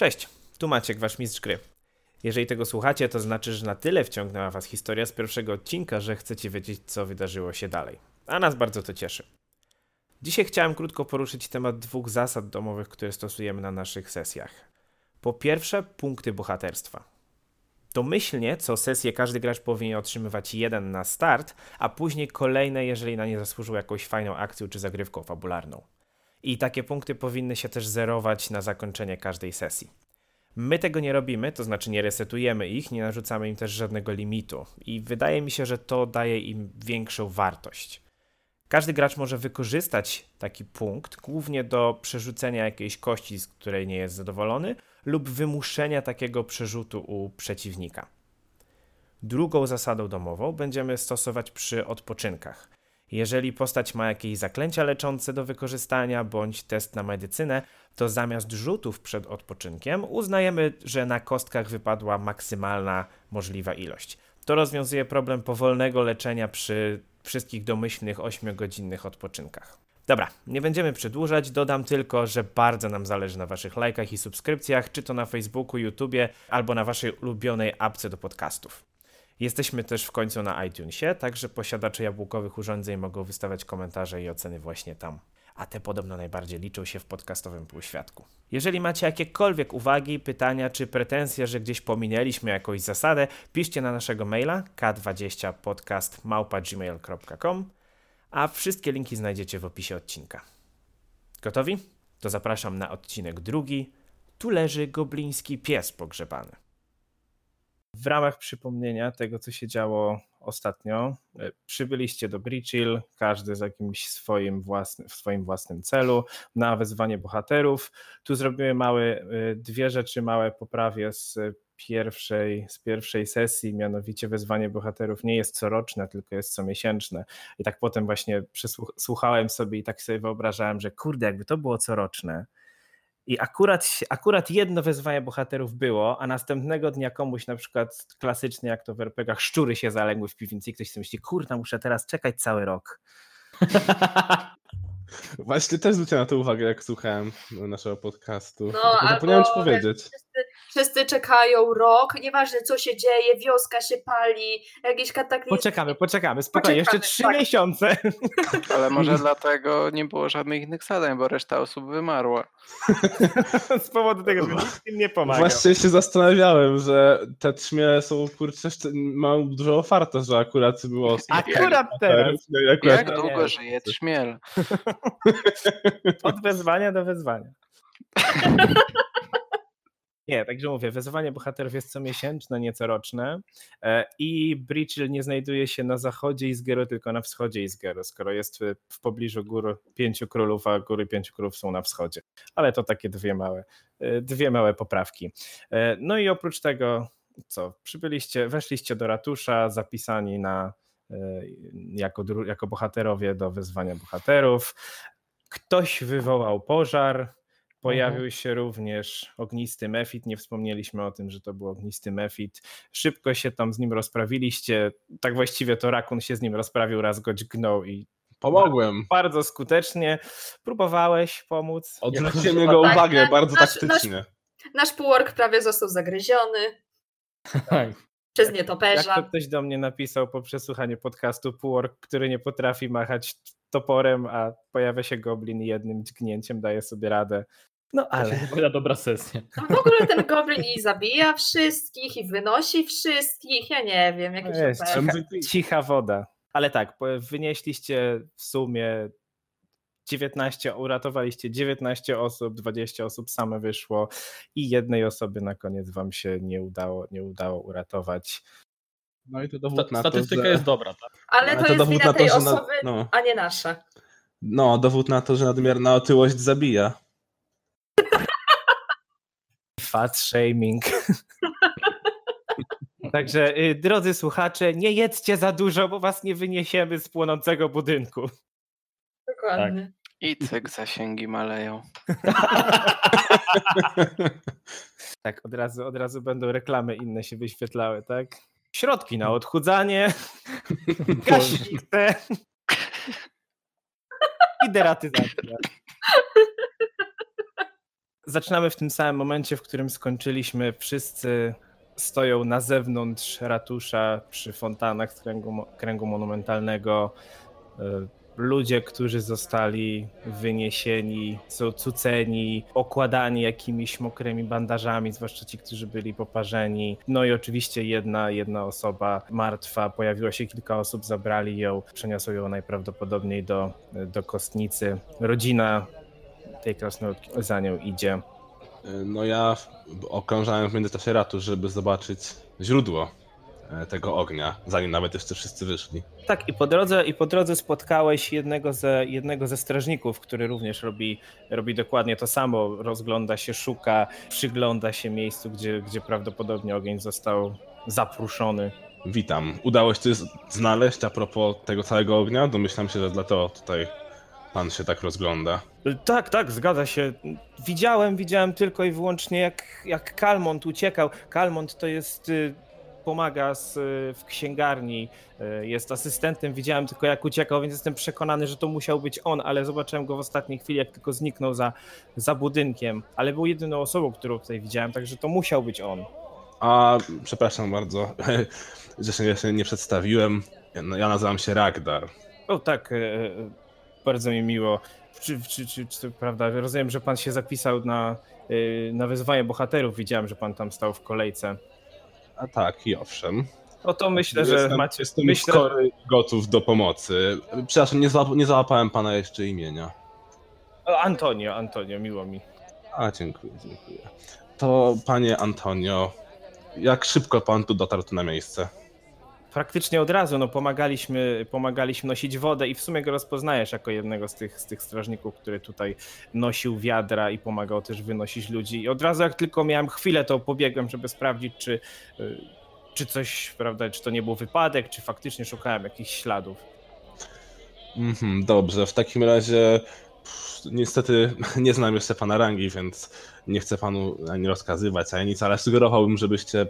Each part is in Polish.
Cześć, tu Maciek, wasz mistrz gry. Jeżeli tego słuchacie, to znaczy, że na tyle wciągnęła was historia z pierwszego odcinka, że chcecie wiedzieć, co wydarzyło się dalej. A nas bardzo to cieszy. Dzisiaj chciałem krótko poruszyć temat dwóch zasad domowych, które stosujemy na naszych sesjach. Po pierwsze, punkty bohaterstwa. Domyślnie co sesję każdy gracz powinien otrzymywać jeden na start, a później kolejne, jeżeli na nie zasłużył jakąś fajną akcją czy zagrywką fabularną. I takie punkty powinny się też zerować na zakończenie każdej sesji. My tego nie robimy, to znaczy nie resetujemy ich, nie narzucamy im też żadnego limitu i wydaje mi się, że to daje im większą wartość. Każdy gracz może wykorzystać taki punkt głównie do przerzucenia jakiejś kości, z której nie jest zadowolony, lub wymuszenia takiego przerzutu u przeciwnika. Drugą zasadą domową będziemy stosować przy odpoczynkach. Jeżeli postać ma jakieś zaklęcia leczące do wykorzystania bądź test na medycynę, to zamiast rzutów przed odpoczynkiem uznajemy, że na kostkach wypadła maksymalna możliwa ilość. To rozwiązuje problem powolnego leczenia przy wszystkich domyślnych 8-godzinnych odpoczynkach. Dobra, nie będziemy przedłużać, dodam tylko, że bardzo nam zależy na Waszych lajkach i subskrypcjach, czy to na Facebooku, YouTubie, albo na Waszej ulubionej apce do podcastów. Jesteśmy też w końcu na iTunesie, także posiadacze jabłkowych urządzeń mogą wystawiać komentarze i oceny właśnie tam. A te podobno najbardziej liczą się w podcastowym półświadku. Jeżeli macie jakiekolwiek uwagi, pytania czy pretensje, że gdzieś pominęliśmy jakąś zasadę, piszcie na naszego maila k20podcast.gmail.com a wszystkie linki znajdziecie w opisie odcinka. Gotowi? To zapraszam na odcinek drugi. Tu leży gobliński pies pogrzebany. W ramach przypomnienia tego, co się działo ostatnio, e, przybyliście do Bridgehill, każdy z jakimś swoim własnym, w swoim własnym celu, na wezwanie bohaterów. Tu zrobiły małe, dwie rzeczy małe poprawie z pierwszej, z pierwszej sesji, mianowicie wezwanie bohaterów nie jest coroczne, tylko jest comiesięczne. I tak potem właśnie słuchałem sobie i tak sobie wyobrażałem, że kurde, jakby to było coroczne, i akurat, akurat jedno wezwanie bohaterów było, a następnego dnia komuś na przykład klasycznie, jak to w RPGach, szczury się zaległy w piwnicy i ktoś sobie myśli, kurde, muszę teraz czekać cały rok. Właśnie też zwróciłem na to uwagę, jak słuchałem naszego podcastu. No, Zapomniałem ci powiedzieć. Wszyscy, wszyscy, czekają rok, nieważne co się dzieje, wioska się pali, jakieś kataklizmy. Poczekamy, poczekamy, spokojnie, jeszcze trzy tak. miesiące. Ale może dlatego nie było żadnych innych zadań, bo reszta osób wymarła. Z powodu tego, że nikt im nie pomaga. Właśnie się zastanawiałem, że te trzmiele są, kurczę, mają dużo ofarta, że akurat było... Akurat teraz. Akurat Jak długo żyje trzmiel? Od wezwania do wezwania. Nie, także mówię, wezwanie bohaterów jest comiesięczne, nie coroczne e, i Bridgehill nie znajduje się na zachodzie Izgeru, tylko na wschodzie Izgeru, skoro jest w pobliżu gór pięciu królów, a góry pięciu królów są na wschodzie. Ale to takie dwie małe, e, dwie małe poprawki. E, no i oprócz tego, co, przybyliście, weszliście do ratusza, zapisani na jako, jako bohaterowie do wezwania bohaterów. Ktoś wywołał pożar, Pojawił mhm. się również ognisty mefit. Nie wspomnieliśmy o tym, że to był ognisty mefit. Szybko się tam z nim rozprawiliście. Tak właściwie to Rakun się z nim rozprawił, raz go dźgnął i Pomogłem. Bardzo skutecznie. Próbowałeś pomóc. Odwróciłem jego tak, uwagę tak, bardzo nasz, taktycznie. Nasz, nasz półork prawie został zagryziony. Tak. Przez nietoperza. Jak to ktoś do mnie napisał po przesłuchaniu podcastu półork, który nie potrafi machać toporem, a pojawia się goblin i jednym dźgnięciem daje sobie radę. No ale. To dobra sesja. A w ogóle ten goblin i zabija wszystkich, i wynosi wszystkich. Ja nie wiem, jakieś jest, cicha, cicha woda. Ale tak, wynieśliście w sumie 19, uratowaliście 19 osób, 20 osób same wyszło i jednej osoby na koniec wam się nie udało, nie udało uratować. No i to dowód Sta- na to, Statystyka że... jest dobra, tak? Ale to, to jest wina tej to, osoby, na... no. a nie nasza. No, dowód na to, że nadmierna otyłość zabija. Fat shaming. Także y, drodzy słuchacze, nie jedzcie za dużo, bo was nie wyniesiemy z płonącego budynku. Dokładnie. Tak. I cyk, zasięgi maleją. tak, od razu, od razu będą reklamy inne się wyświetlały, tak? Środki na odchudzanie, gaśnicę i deratyzacja. zaczynamy w tym samym momencie, w którym skończyliśmy. Wszyscy stoją na zewnątrz ratusza przy fontannach z kręgu, kręgu monumentalnego. Ludzie, którzy zostali wyniesieni, są cuceni, okładani jakimiś mokrymi bandażami, zwłaszcza ci, którzy byli poparzeni. No i oczywiście jedna, jedna osoba martwa, pojawiło się kilka osób, zabrali ją, przeniosą ją najprawdopodobniej do, do kostnicy. Rodzina tej krasnoludki za nią idzie. No ja okrążałem w międzyczasie ratusz, żeby zobaczyć źródło tego ognia, zanim nawet jeszcze wszyscy wyszli. Tak, i po drodze, i po drodze spotkałeś jednego ze, jednego ze strażników, który również robi, robi dokładnie to samo. Rozgląda się, szuka, przygląda się miejscu, gdzie, gdzie prawdopodobnie ogień został zapruszony. Witam. Udało się znaleźć a propos tego całego ognia? Domyślam się, że dlatego tutaj pan się tak rozgląda. Tak, tak, zgadza się. Widziałem, widziałem tylko i wyłącznie jak, jak Kalmont uciekał. Kalmont to jest, y, pomaga z, y, w księgarni, y, jest asystentem, widziałem tylko jak uciekał, więc jestem przekonany, że to musiał być on, ale zobaczyłem go w ostatniej chwili, jak tylko zniknął za, za budynkiem. Ale był jedyną osobą, którą tutaj widziałem, także to musiał być on. A przepraszam bardzo, że się jeszcze nie przedstawiłem. Ja, no, ja nazywam się Ragdar. O tak, e, bardzo mi miło. Czy, czy, czy, czy prawda? Rozumiem, że pan się zapisał na, na wyzwanie bohaterów. Widziałem, że pan tam stał w kolejce. A tak, i owszem. No to myślę, że jestem, macie. Jestem myślę, skory gotów do pomocy. Przepraszam, nie, nie załapałem pana jeszcze imienia. Antonio, Antonio, miło mi. A, dziękuję, dziękuję. To panie Antonio, jak szybko pan tu dotarł tu na miejsce? Praktycznie od razu no, pomagaliśmy, pomagaliśmy nosić wodę i w sumie go rozpoznajesz jako jednego z tych, z tych strażników, który tutaj nosił wiadra i pomagał też wynosić ludzi. I od razu jak tylko miałem chwilę, to pobiegłem, żeby sprawdzić, czy, y, czy coś, prawda, czy to nie był wypadek, czy faktycznie szukałem jakichś śladów. Mhm, dobrze, w takim razie pff, niestety nie znam jeszcze pana rangi, więc nie chcę panu ani rozkazywać, ani nic, ale sugerowałbym, żebyście e,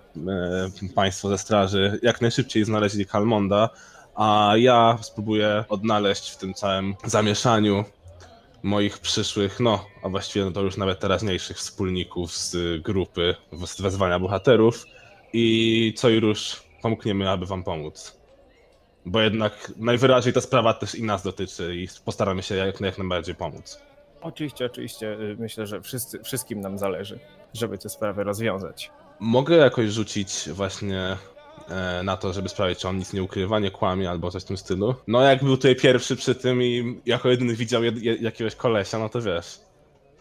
państwo ze straży jak najszybciej znaleźli Kalmonda, a ja spróbuję odnaleźć w tym całym zamieszaniu moich przyszłych, no, a właściwie no to już nawet teraźniejszych wspólników z grupy z wezwania bohaterów i co i rusz pomkniemy, aby wam pomóc. Bo jednak najwyraźniej ta sprawa też i nas dotyczy i postaramy się jak, jak najbardziej pomóc. Oczywiście, oczywiście. y, Myślę, że wszyscy, wszystkim nam zależy, żeby tę sprawę rozwiązać. Mogę jakoś rzucić właśnie e, na to, żeby sprawdzić, czy on nic nie ukrywa, nie kłamie albo coś w tym stylu. No jak był tutaj pierwszy przy tym i jako jedyny widział jed, jed, jakiegoś kolesia, no to wiesz.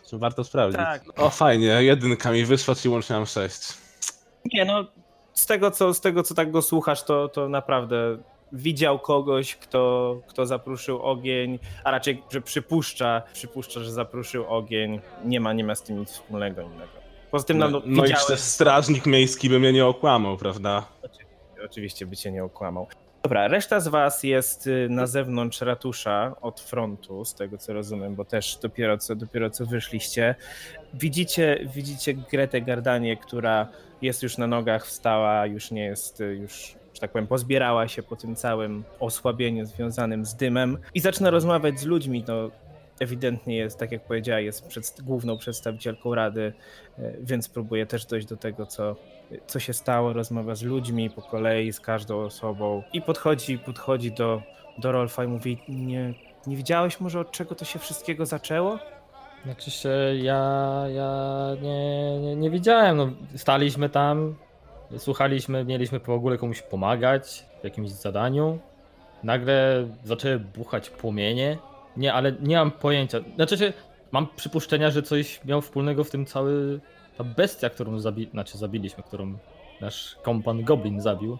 Czy warto sprawdzić. Tak. O fajnie, jedynka mi wyszła, czyli łącznie mam sześć. Nie, no, z tego co, z tego, co tak go słuchasz, to, to naprawdę widział kogoś, kto, kto zapruszył ogień, a raczej, że przypuszcza, przypuszcza, że zapruszył ogień. Nie ma, nie ma z tym nic wspólnego innego. Poza tym, no, No, no, no i też strażnik miejski by mnie nie okłamał, prawda? Oczywiście by cię nie okłamał. Dobra, reszta z was jest y, na zewnątrz ratusza od frontu, z tego co rozumiem, bo też dopiero co, dopiero co wyszliście. Widzicie, widzicie Gretę Gardanie, która jest już na nogach, wstała, już nie jest, y, już, że tak powiem, pozbierała się po tym całym osłabieniu związanym z dymem i zaczyna rozmawiać z ludźmi. No, ewidentnie jest, tak jak powiedziała, jest przed, główną przedstawicielką Rady, y, więc próbuje też dojść do tego, co, co się stało, rozmawia z ludźmi po kolei, z każdą osobą i podchodzi, podchodzi do, do Rolfa i mówi, nie, nie widziałeś może od czego to się wszystkiego zaczęło? Znaczy się, ja, ja nie, nie, nie widziałem, no staliśmy tam, słuchaliśmy, mieliśmy w ogóle komuś pomagać w jakimś zadaniu. Nagle zaczęły buchać płomienie. Nie, ale nie mam pojęcia. Znaczy się, mam przypuszczenia, że coś miał wspólnego w tym cały, ta bestia, którą zabi znaczy zabiliśmy, którą nasz kompan Goblin zabił.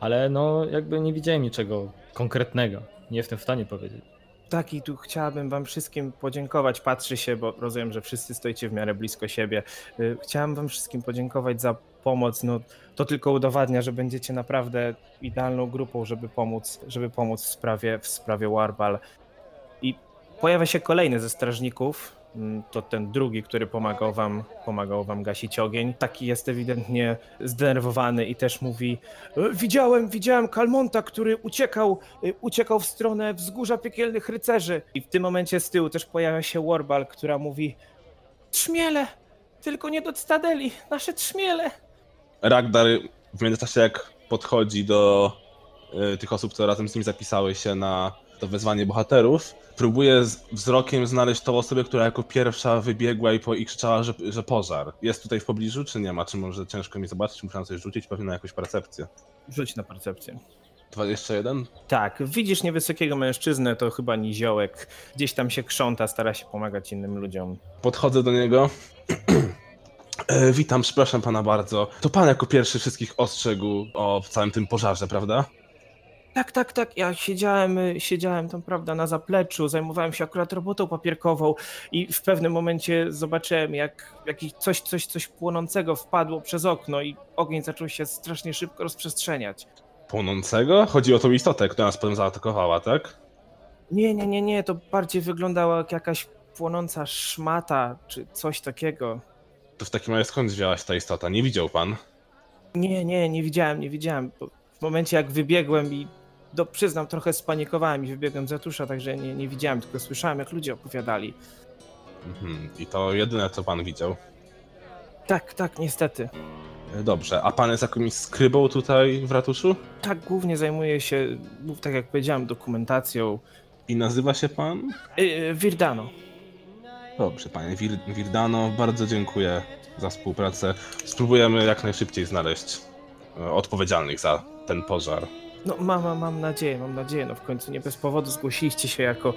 Ale no, jakby nie widziałem niczego konkretnego. Nie jestem w stanie powiedzieć. Tak, i tu chciałabym wam wszystkim podziękować. Patrzy się, bo rozumiem, że wszyscy stoicie w miarę blisko siebie. Y, Chciałem wam wszystkim podziękować za pomoc. No, to tylko udowadnia, że będziecie naprawdę idealną grupą, żeby pomóc, żeby pomóc w sprawie, w sprawie Warbal. I pojawia się kolejny ze strażników. Mm, To ten drugi, który pomagał wam, pomagał wam gasić ogień. Taki jest ewidentnie zdenerwowany i też mówi: "E, Widziałem, widziałem Kalmonta, który uciekał y, uciekał w stronę wzgórza piekielnych rycerzy. I w tym momencie z tyłu też pojawia się Warbal, która mówi: Trzmiele, Tylko nie do Cytadeli, nasze trzmiele. Ragdar w międzyczasie jak podchodzi do y, tych osób, które razem z nim zapisały się na to wezwanie bohaterów, próbuje z wzrokiem znaleźć tą osobę, która jako pierwsza wybiegła i, po, i krzyczała, że, że pożar. Jest tutaj w pobliżu, czy nie ma? Czy może ciężko mi zobaczyć? Muszę coś rzucić, pewnie na jakąś percepcję. Rzuć na percepcję. 21? Tak, widzisz niewysokiego mężczyznę, to chyba niziołek. Gdzieś tam się krząta, stara się pomagać innym ludziom. Podchodzę do niego. E, witam, przepraszam pana bardzo. To pan jako pierwszy wszystkich ostrzegł o całym tym pożarze, prawda? Tak, tak, tak. Ja siedziałem, y, siedziałem tam, prawda, na zapleczu, zajmowałem się akurat robotą papierkową i w pewnym momencie zobaczyłem, jak jakiś coś, coś, coś płonącego wpadło przez okno i ogień zaczął się strasznie szybko rozprzestrzeniać. Płonącego? Chodzi o tą istotę, która nas potem zaatakowała, tak? Nie, nie, nie, nie, to bardziej wyglądało jak jakaś płonąca szmata czy coś takiego. To w takim razie skąd wzięłaś ta istota? Nie widział pan? Nie, nie, nie widziałem, nie widziałem. Bo W momencie jak wybiegłem i do, przyznam, trochę spanikowałem i wybiegłem z ratusza, także nie, nie widziałem, tylko słyszałem, jak ludzie opowiadali. Mhm. I to jedyne, co pan widział. Tak, tak, niestety. E, Dobrze, a pan jest jakimś skrybą tutaj w ratuszu? Tak, głównie zajmuję się, no, tak jak powiedziałem, dokumentacją. I nazywa się pan? Yy, Virdano. Dobrze, panie Wir Wirdano, bardzo dziękuję za współpracę. Spróbujemy jak najszybciej znaleźć e, odpowiedzialnych za ten pożar. No mam, mam- nadzieję, mam nadzieję, no w końcu nie bez powodu zgłosiliście się jako,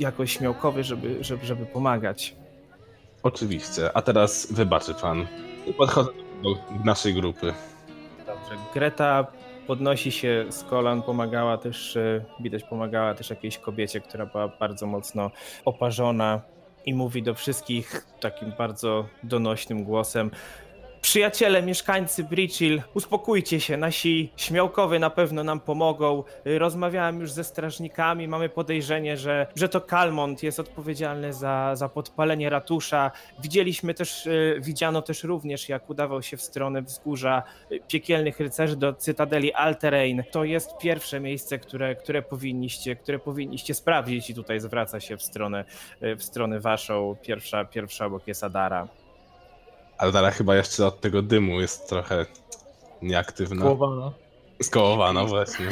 jako śmiałkowy, żeby, żeby, żeby pomagać. Oczywiście, a teraz wybaczy pan. Podchodzę do naszej grupy. Dobrze. Greta podnosi się z kolan, pomagała też, e, widać pomagała też jakiejś kobiecie, która była bardzo mocno oparzona i mówi do wszystkich takim bardzo donośnym głosem Przyjaciele, mieszkańcy Bridgehill, uspokójcie się, nasi śmiałkowie na pewno nam pomogą. Y, Rozmawiałem już ze strażnikami, mamy podejrzenie, że, że to Kalmont jest odpowiedzialny za, za podpalenie ratusza. Widzieliśmy też, y, widziano też również, jak udawał się w stronę wzgórza y, piekielnych rycerzy do Cytadeli Alterain. To jest pierwsze miejsce, które, które, powinniście, które powinniście sprawdzić i tutaj zwraca się w stronę, w stronę waszą. Pierwsza, pierwsza obok jest Adara. Ale dalej chyba jeszcze od tego dymu jest trochę nieaktywna. Kołowana. Skołowana właśnie.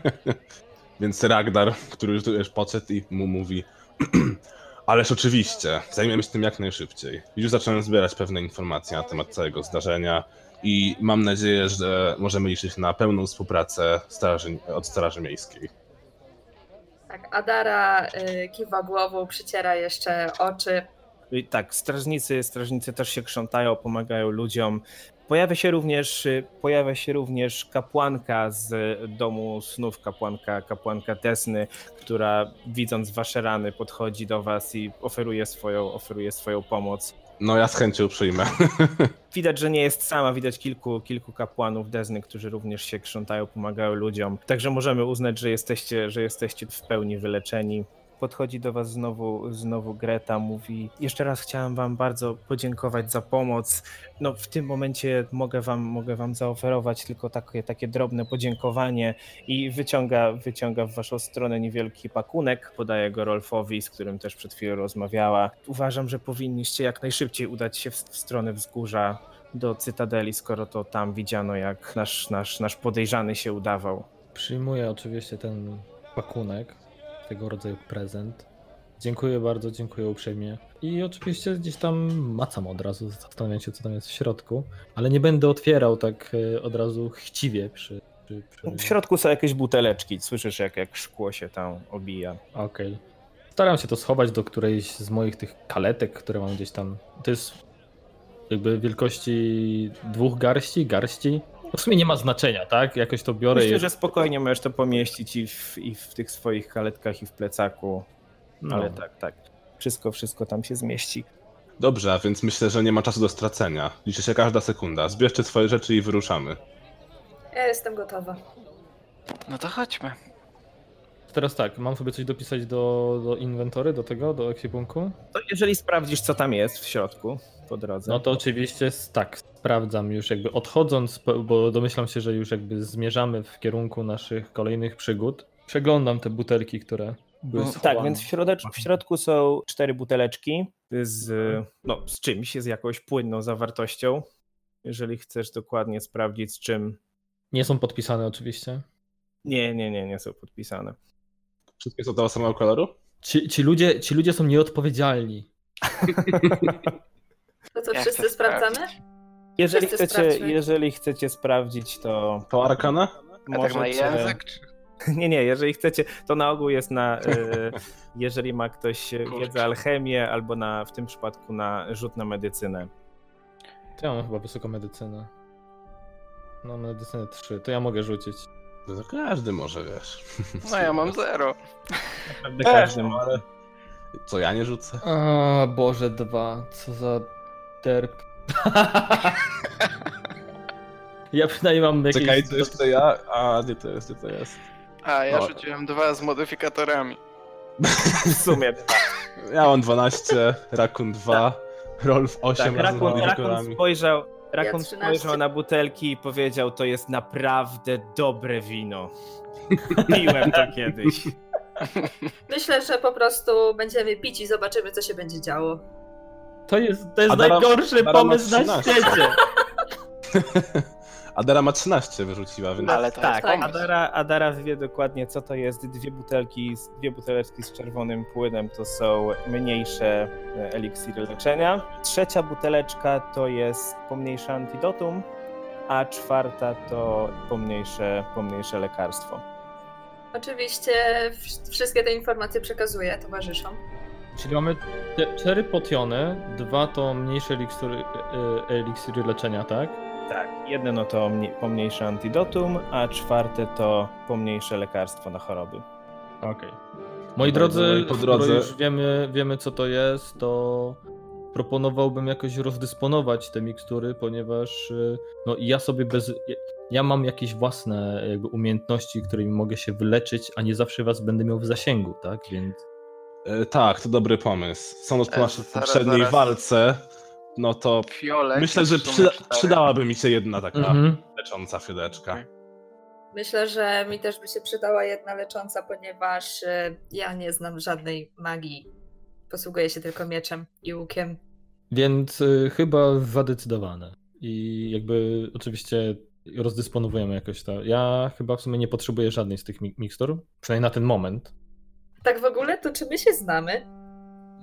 Więc Ragdar, który już tu już podszedł i mu mówi Ależ oczywiście, zajmiemy się tym jak najszybciej. Już zacząłem zbierać pewne informacje na temat całego zdarzenia i mam nadzieję, że możemy liczyć na pełną współpracę straży, od Straży Miejskiej. Tak, Adara y, kiwa głową, przyciera jeszcze oczy. I Tak, strażnicy, strażnicy też się krzątają, pomagają ludziom. Pojawia się również, y, pojawia się również kapłanka z domu snów, kapłanka, kapłanka Tesny, która widząc wasze rany podchodzi do was i oferuje swoją, oferuje swoją pomoc. No ja z chęcią przyjmę. Widać, że nie jest sama, widać kilku, kilku kapłanów Dezny, którzy również się krzątają, pomagają ludziom. Także możemy uznać, że jesteście, że jesteście w pełni wyleczeni. Podchodzi do was znowu, znowu Greta, mówi jeszcze raz chciałem wam bardzo podziękować za pomoc. No w tym momencie mogę wam, mogę wam zaoferować tylko takie, takie drobne podziękowanie i wyciąga, wyciąga w waszą stronę niewielki pakunek, podaje go Rolfowi, z którym też przed chwilą rozmawiała. Uważam, że powinniście jak najszybciej udać się w, w stronę wzgórza do Cytadeli, skoro to tam widziano, jak nasz, nasz, nasz podejrzany się udawał. Przyjmuję oczywiście ten pakunek, tego rodzaju prezent. Dziękuję bardzo, dziękuję uprzejmie. I oczywiście gdzieś tam macam od razu, zastanawiam się, co tam jest w środku, ale nie będę otwierał tak e, od razu chciwie przy. przy, przy... W środku są jakieś buteleczki, słyszysz jak, jak szkło się tam obija. Okej. Staram się to schować do którejś z moich tych kaletek, które mam gdzieś tam. To jest jakby wielkości dwóch garści, garści. W sumie nie ma znaczenia, tak? Jakoś to biorę Myślę, i... że spokojnie możesz to pomieścić i w, i w tych swoich kaletkach, i w plecaku. no. Ale tak, tak. Wszystko, wszystko tam się zmieści. Dobrze, a więc myślę, że nie ma czasu do stracenia. Liczy się każda sekunda. Zbierzcie swoje rzeczy i wyruszamy. Ja jestem gotowa. No to chodźmy. Teraz tak, mam sobie coś dopisać do, do inwentory, do tego, do ekwipunku? To jeżeli sprawdzisz, co tam jest w środku po drodze. No to oczywiście tak, sprawdzam już jakby odchodząc, bo domyślam się, że już jakby zmierzamy w kierunku naszych kolejnych przygód. Przeglądam te butelki, które były tak, schowane. więc w, środecz- w środku są cztery buteleczki z, no, z czymś, z jakąś płynną zawartością. Jeżeli chcesz dokładnie sprawdzić z czym. Nie są podpisane oczywiście. Nie, nie, nie, nie są podpisane. Wszystkie są tego samego koloru? Ci, ci, ludzie, ci ludzie są nieodpowiedzialni. To co, Ja wszyscy chcę sprawdzamy? Jeżeli Wszyscy chcecie, sprawdźmy. jeżeli chcecie sprawdzić, to To Arkana? A tak na możecie... język? Czy... Nie, nie, jeżeli chcecie, to na ogół jest na, e, jeżeli ma ktoś wiedzę alchemię, albo na, w tym przypadku na rzut na medycynę. To ja mam chyba wysoką medycynę. No, medycynę 3, to ja mogę rzucić. No to każdy może, wiesz. No ja mam zero. Naprawdę każdy ma. ale... Co, ja nie rzucę? O Boże, dwa. Co za derp. ja przynajmniej mam jakieś... Czekaj, to jeszcze ja? A, nie to jest, nie to jest. A, ja No. rzuciłem dwa z modyfikatorami. W sumie. Ja mam 12, Rakun 2, Rolf 8 Tak, razem z Rakun, Rakun modyfikatorami. spojrzał, Rakun 13. spojrzał na butelki i powiedział, to jest naprawdę dobre wino. Piłem to kiedyś. Myślę, że po prostu będziemy pić i zobaczymy, co się będzie działo. To jest, to jest Adara- najgorszy pomysł na 13. świecie. Adara ma 13 wyrzuciła, więc... Ale to tak, jest. Adara, Adara wie dokładnie co to jest. Dwie butelki, dwie buteleczki z czerwonym płynem to są mniejsze e, eliksiry leczenia. Trzecia buteleczka to jest pomniejsze antidotum, a czwarta to pomniejsze, pomniejsze lekarstwo. Oczywiście wszystkie te informacje przekazuję towarzyszom. Czyli mamy te cztery potiony, dwa to mniejsze eliksiry, e, eliksiry leczenia, tak? Tak, jedno to mnie- pomniejsze antidotum, a czwarte to pomniejsze lekarstwo na choroby. Okej. Moi Dobra, drodzy, no po skoro drodze- już wiemy, wiemy co to jest, to proponowałbym jakoś rozdysponować te mikstury, ponieważ y, no, ja sobie bez... ja- mam jakieś własne jakby umiejętności, którymi mogę się wyleczyć, a nie zawsze was będę miał w zasięgu, tak? Więc E, tak, to dobry pomysł. Sądząc po E, naszej zaraz, poprzedniej zaraz. walce, no to Fiolet. myślę, że przyda, przydałaby mi się jedna taka Mhm. lecząca fiodeczka. Myślę, że mi też by się przydała jedna lecząca, ponieważ y, ja nie znam żadnej magii. Posługuję się tylko mieczem i łukiem. Więc y, chyba zadecydowane. I jakby oczywiście rozdysponowujemy jakoś to. Ja chyba w sumie nie potrzebuję żadnej z tych mi- mikstur, przynajmniej na ten moment. Tak w ogóle, to czy my się znamy?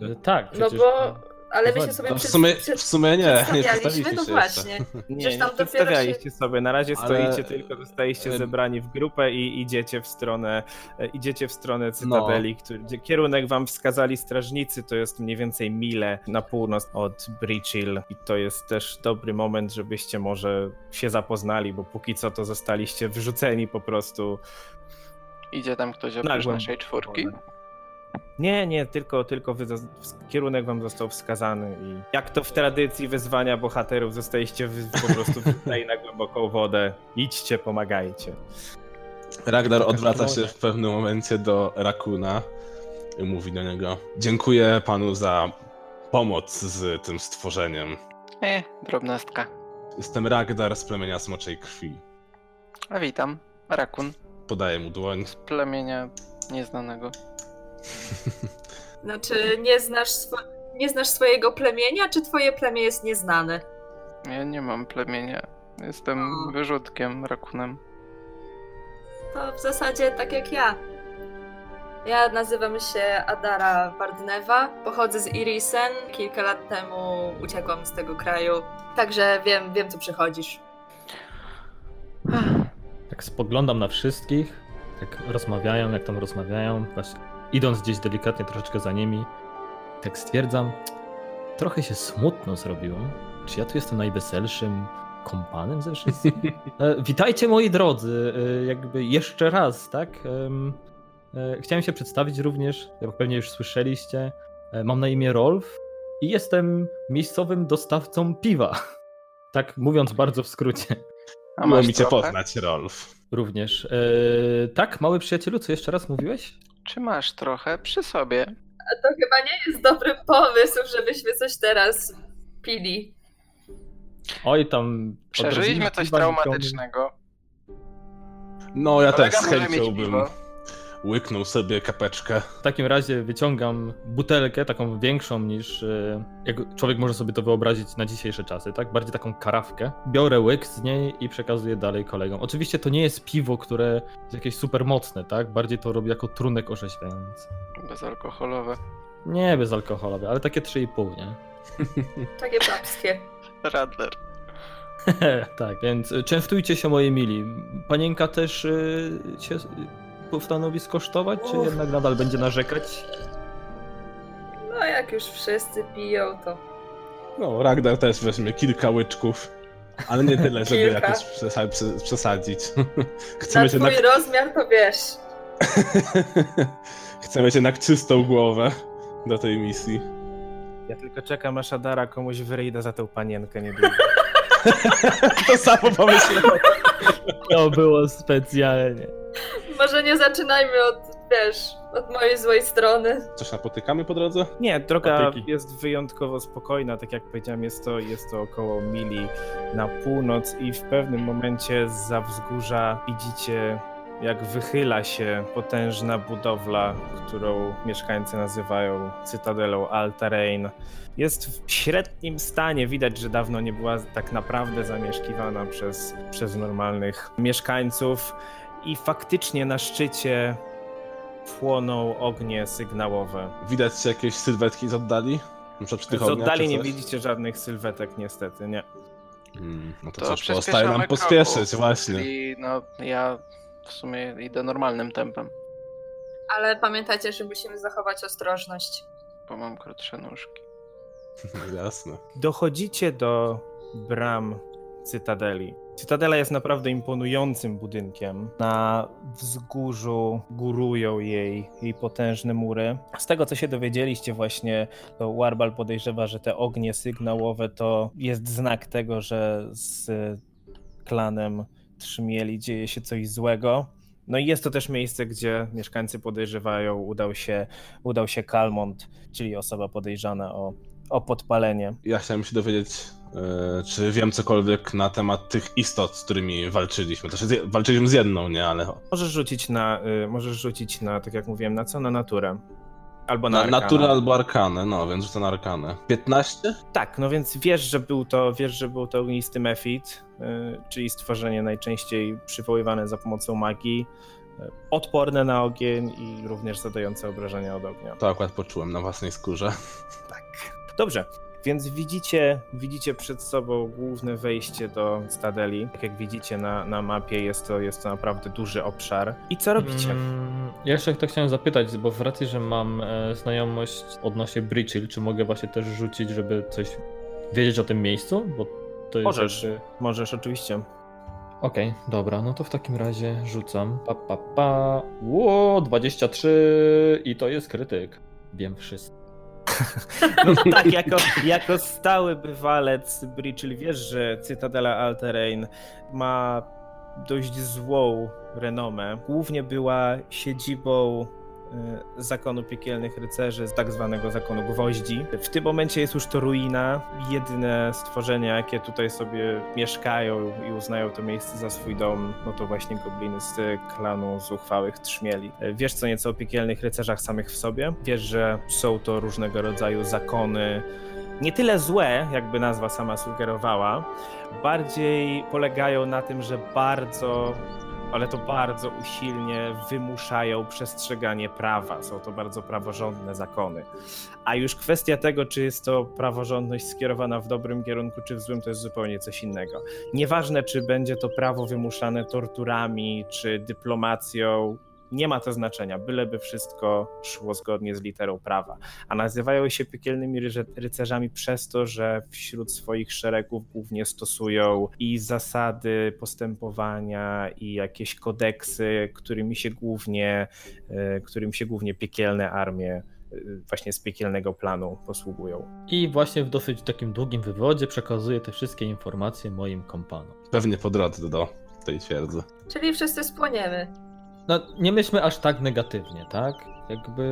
Y, Tak, No przecież... bo, ale my się sobie To w sumie, przed- w sumie nie, nie przedstawialiśmy, no się właśnie. Nie, Przecież nie tam dopiero przedstawialiście się- sobie. Na razie Ale- stoicie tylko, zostaliście e, zebrani w grupę i idziecie w stronę, e, idziecie w stronę Cytadeli, który, gdzie kierunek wam wskazali strażnicy, to jest mniej więcej mile na północ od Breachill i to jest też dobry moment, żebyście może się zapoznali, bo póki co to zostaliście wrzuceni po prostu. Idzie tam ktoś oprócz naszej czwórki? Nie, nie, tylko, tylko wy, kierunek wam został wskazany i jak to w tradycji wezwania bohaterów zostaliście po prostu wrzuceni na głęboką wodę. Idźcie, pomagajcie. Ragnar odwraca się w pewnym momencie do Rakuna i mówi do niego: Dziękuję panu za pomoc z tym stworzeniem. E, drobnostka. Jestem Ragnar z plemienia Smoczej Krwi. A witam. Rakun. Podaję mu dłoń. Z plemienia nieznanego. Znaczy, nie znasz, swo- nie znasz swojego plemienia, czy twoje plemię jest nieznane? Ja nie mam plemienia. Jestem O. wyrzutkiem, rakunem. To w zasadzie tak jak ja. Ja nazywam się Adara Wardnewa, pochodzę z Irisen. Kilka lat temu uciekłam z tego kraju, także wiem, wiem co przychodzisz. Tak spoglądam na wszystkich, tak rozmawiają, jak tam rozmawiają, właśnie idąc gdzieś delikatnie troszeczkę za nimi, tak stwierdzam, trochę się smutno zrobiło. Czy ja tu jestem najweselszym kompanem ze wszystkich? E, witajcie moi drodzy, e, jakby jeszcze raz, tak? E, chciałem się przedstawić również, jak pewnie już słyszeliście, e, mam na imię Rolf i jestem miejscowym dostawcą piwa. Tak mówiąc bardzo w skrócie. A masz mi cię poznać, Rolf. Również. E, tak, mały przyjacielu, co jeszcze raz mówiłeś? Czy masz trochę przy sobie? A to chyba nie jest dobry pomysł, żebyśmy coś teraz pili. Oj, tam. Przeżyliśmy coś traumatycznego. No, ja Kolega też z chęcią bym. Łyknął sobie kapeczkę. W takim razie wyciągam butelkę, taką większą niż e, jak człowiek może sobie to wyobrazić na dzisiejsze czasy, tak? Bardziej taką karawkę. Biorę łyk z niej i przekazuję dalej kolegom. Oczywiście to nie jest piwo, które jest jakieś super mocne, tak? Bardziej to robię jako trunek orzeźwiający. Bezalkoholowe. Nie bezalkoholowe, ale takie 3,5, nie? Takie babskie. Radler. tak, więc częstujcie się moi mili. Panienka też y, się postanowi skosztować, czy jednak nadal będzie narzekać? No jak już wszyscy piją, to No, Ragnar też weźmie kilka łyczków, ale nie tyle, żeby jakoś przesa- prze- przesadzić. na Chcemy twój rozmiar to wiesz. chcemy mieć jednak czystą głowę do tej misji. Ja tylko czekam, aż Adara komuś wyryjda za tą panienkę niedługo. To samo pomyślałem. To było specjalnie. Może nie zaczynajmy od, wiesz, od mojej złej strony. Coś napotykamy po drodze? Nie, droga Patyki. jest wyjątkowo spokojna, tak jak powiedziałem, jest to, jest to około mili na północ i w pewnym momencie za wzgórza widzicie, jak wychyla się potężna budowla, którą mieszkańcy nazywają Cytadelą Altarain. Jest w średnim stanie, widać, że dawno nie była tak naprawdę zamieszkiwana przez, przez normalnych mieszkańców i faktycznie na szczycie płoną ognie sygnałowe. Widać jakieś sylwetki z oddali? Przy tych Z ogniach, oddali nie coś? widzicie żadnych sylwetek, niestety, nie. Hmm, no to, To cóż, pozostaje nam kroku. pospieszyć, właśnie. I no, ja w sumie idę normalnym tempem, Ale pamiętajcie, że musimy zachować ostrożność. bo mam krótsze nóżki. Jasne. Dochodzicie do bram Cytadeli. Cytadela jest naprawdę imponującym budynkiem. Na wzgórzu górują jej, jej potężne mury. Z tego, co się dowiedzieliście właśnie, to Warbal podejrzewa, że te ognie sygnałowe to jest znak tego, że z klanem Trzmieli dzieje się coś złego. No i jest to też miejsce, gdzie mieszkańcy podejrzewają, udał się, udał się Kalmont, czyli osoba podejrzana o, o podpalenie. Ja chciałem się dowiedzieć, czy wiem cokolwiek na temat tych istot, z którymi walczyliśmy. To znaczy, walczyliśmy z jedną, nie, ale Możesz rzucić na, y, możesz rzucić na, tak jak mówiłem, na co? Na naturę. Albo na, na naturę albo arkanę, no, więc rzucę na arkanę. 15? Tak, no więc wiesz, że był to, wiesz, że był to ognisty mefit, y, czyli stworzenie najczęściej przywoływane za pomocą magii, y, odporne na ogień i również zadające obrażenia od ognia. To akurat poczułem na własnej skórze. Tak. Dobrze, więc widzicie, widzicie przed sobą główne wejście do Stadeli. Tak jak widzicie na, na mapie, jest to, jest to naprawdę duży obszar. I co robicie? Mm, ja jeszcze to chciałem zapytać, bo w racji, że mam e, znajomość odnośnie Bridgehill, czy mogę właśnie też rzucić, żeby coś wiedzieć o tym miejscu? Bo to jest Możesz. jakby- Możesz, oczywiście. Okej, dobra, no to w takim razie rzucam. Pa, pa, pa. Ło, 23 i to jest krytyk. Wiem wszystko. No tak, jako, jako stały bywalec Bridgehill wiesz, że Cytadela Alterain ma dość złą renomę. Głównie była siedzibą zakonu piekielnych rycerzy, z tak zwanego zakonu gwoździ. W tym momencie jest już to ruina. Jedyne stworzenia, jakie tutaj sobie mieszkają i uznają to miejsce za swój dom, no to właśnie gobliny z klanu zuchwałych trzmieli. Y, Wiesz co nieco o piekielnych rycerzach samych w sobie. Wiesz, że są to różnego rodzaju zakony, nie tyle złe, jakby nazwa sama sugerowała, bardziej polegają na tym, że bardzo, ale to bardzo usilnie wymuszają przestrzeganie prawa. Są to bardzo praworządne zakony. A już kwestia tego, czy jest to praworządność skierowana w dobrym kierunku, czy w złym, to jest zupełnie coś innego. Nieważne, czy będzie to prawo wymuszane torturami, czy dyplomacją, nie ma to znaczenia, byleby wszystko szło zgodnie z literą prawa. A nazywają się piekielnymi rycerzami przez to, że wśród swoich szeregów głównie stosują i zasady postępowania, i jakieś kodeksy, którymi się głównie, e, którym się głównie piekielne armie e, właśnie z piekielnego planu posługują. I właśnie w dosyć takim długim wywodzie przekazuję te wszystkie informacje moim kompanom. Pewnie po drodze do tej twierdzy. Czyli wszyscy spłoniemy. No, nie myślmy aż tak negatywnie, tak? Jakby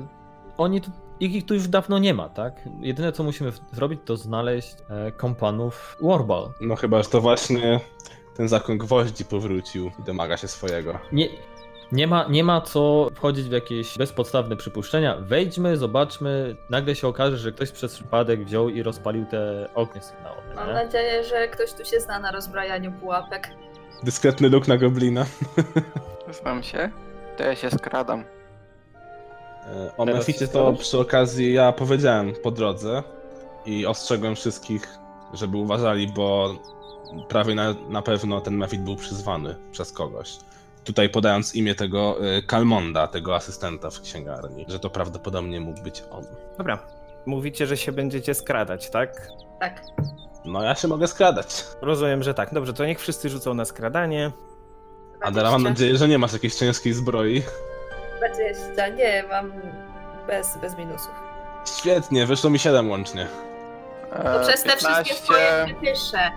e, oni tu, ich, ich tu już dawno nie ma, tak? Jedyne co musimy zrobić to znaleźć e, kompanów Warball. No chyba, że to właśnie ten zakon gwoździ powrócił i domaga się swojego. Nie, Nie ma, nie ma co wchodzić w jakieś bezpodstawne przypuszczenia. Wejdźmy, zobaczmy. Nagle się okaże, że ktoś przez przypadek wziął i rozpalił te okny sygnałowe. Mam nie? nadzieję, że ktoś tu się zna na rozbrajaniu pułapek. Dyskretny luk na goblina. Znam się. To ja się skradam. E, O Teraz Meficie to przy okazji ja powiedziałem po drodze i ostrzegłem wszystkich, żeby uważali, bo prawie na, na pewno ten Mefit był przyzwany przez kogoś. Tutaj podając imię tego y, Kalmonda, tego asystenta w księgarni, że to prawdopodobnie mógł być on. Dobra. Mówicie, że się będziecie skradać, tak? Tak. No ja się mogę skradać. Rozumiem, że tak. Dobrze, to niech wszyscy rzucą na skradanie. Adela, mam 20. nadzieję, że nie masz jakiejś ciężkiej zbroi. 20. Nie, mam bez, bez minusów. Świetnie, wyszło mi 7 łącznie. E, To przez te wszystkie twoje wypisze.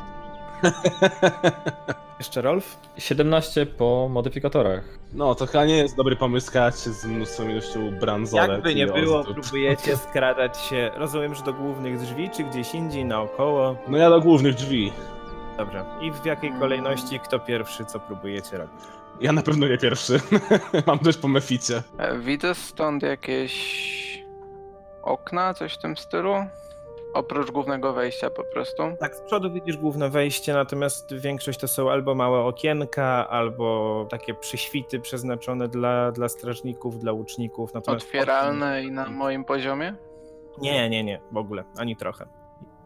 Jeszcze Rolf? 17 po modyfikatorach. No, to chyba nie jest dobry pomysł się z mnóstwą ilością bransolet Jakby nie było, ozdób. próbujecie skradać się, rozumiem, że do głównych drzwi, czy gdzieś indziej, naokoło. No ja do głównych drzwi. Dobrze. I w jakiej kolejności, kto pierwszy, co próbujecie robić? Ja na pewno nie pierwszy. Mam dość po Meficie. E, Widzę stąd jakieś okna, coś w tym stylu? Oprócz głównego wejścia po prostu. Tak, z przodu widzisz główne wejście, natomiast większość to są albo małe okienka, albo takie przyświty przeznaczone dla, dla strażników, dla łuczników. Natomiast Otwieralne i na moim poziomie? Nie, nie, nie, w ogóle, ani trochę.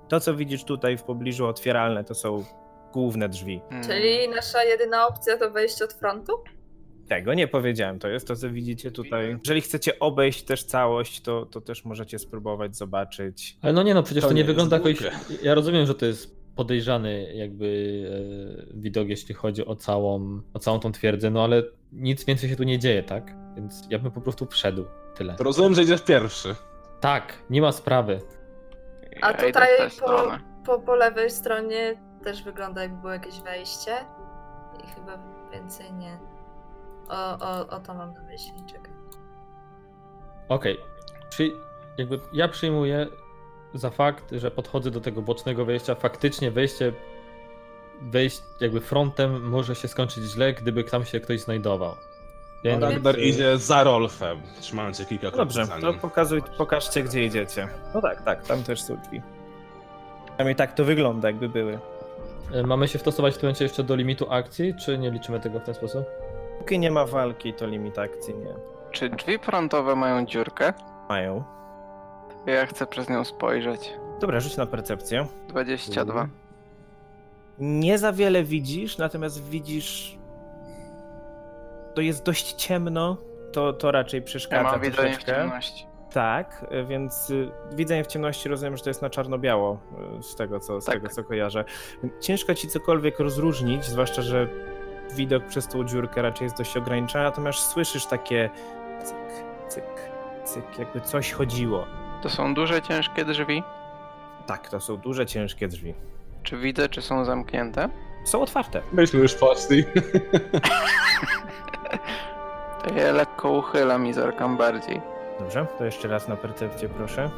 To, co widzisz tutaj w pobliżu otwieralne, to są główne drzwi. Hmm. Czyli nasza jedyna opcja to wejście od frontu? Tego nie powiedziałem, to jest to, co widzicie tutaj. Jeżeli chcecie obejść też całość, to, to też możecie spróbować zobaczyć. Ale no nie no, przecież To to, nie nie wygląda jakoś... Ja rozumiem, że to jest podejrzany jakby e, widok, jeśli chodzi o całą, o całą tą twierdzę, no ale nic więcej się tu nie dzieje, tak? Więc ja bym po prostu wszedł. Tyle. To rozumiem, że idziesz pierwszy. Tak, nie ma sprawy. A Ja tutaj po, po, po lewej stronie też wygląda jakby było jakieś wejście. I chyba więcej nie. O, o, o to mam na myśli, czekaj. Okej. Przy... Jakby ja przyjmuję za fakt, że podchodzę do tego bocznego wejścia. Faktycznie wejście wejść jakby frontem może się skończyć źle, gdyby tam się ktoś znajdował. Więc Ragnar idzie za Rolfem, trzymając się kilka kroków Dobrze, to pokazuj, pokażcie, gdzie idziecie. No tak, tak, tam też są drzwi. Przynajmniej tak to wygląda, jakby były. mamy się wstosować w tym momencie jeszcze do limitu akcji, czy nie liczymy tego w ten sposób? Póki nie ma walki, to limit akcji nie Czy drzwi frontowe mają dziurkę? mają. Ja chcę przez nią spojrzeć. Dobra, rzuć na percepcję. 22. Nie za wiele widzisz, natomiast widzisz. To jest dość ciemno. To, to raczej Ja przeszkadza mam widzenie w ciemności. Tak, więc y, widzenie w ciemności rozumiem, że to jest na czarno-biało y, z tego, co, z Tak. tego, co kojarzę. Ciężko ci cokolwiek rozróżnić, zwłaszcza, że widok przez tą dziurkę raczej jest dość ograniczony, natomiast słyszysz takie cyk, cyk, cyk, jakby coś chodziło. To są duże, ciężkie drzwi. Tak, to są duże, ciężkie drzwi. Czy widzę, czy są zamknięte? Są otwarte. Myśmy już poszli. To je lekko uchylam i zerkam bardziej. Dobrze, to jeszcze raz na percepcję, proszę.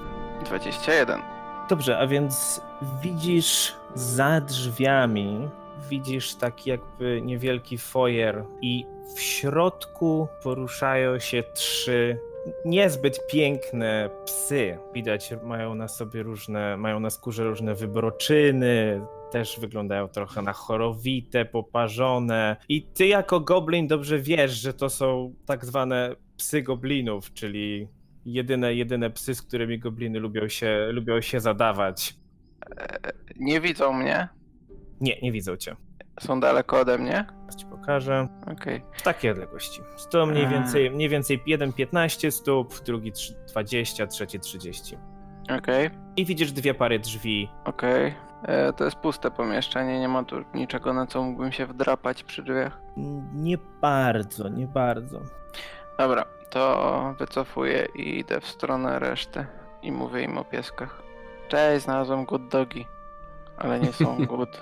21. Dobrze, a więc widzisz za drzwiami, widzisz taki jakby niewielki foyer i w środku poruszają się trzy niezbyt piękne psy. Widać, mają na sobie różne, mają na skórze różne wybroczyny, też wyglądają trochę na chorowite, poparzone. I ty jako goblin dobrze wiesz, że to są tak zwane psy goblinów, czyli jedyne, jedyne psy, z którymi gobliny lubią się, lubią się zadawać. Nie widzą mnie. Nie, nie widzą cię. Są daleko ode mnie. Teraz ci pokażę. Okej. W takiej odległości. To mniej więcej, mniej więcej jeden 15 stóp, drugi trzy- 20, trzeci 30. Okej. I widzisz dwie pary drzwi. Okej. E, To jest puste pomieszczenie, nie ma tu niczego, na co mógłbym się wdrapać przy drzwiach. Nie bardzo, nie bardzo. Dobra, to wycofuję i idę w stronę reszty i mówię im o pieskach. Cześć, znalazłem good dogi, ale nie są good,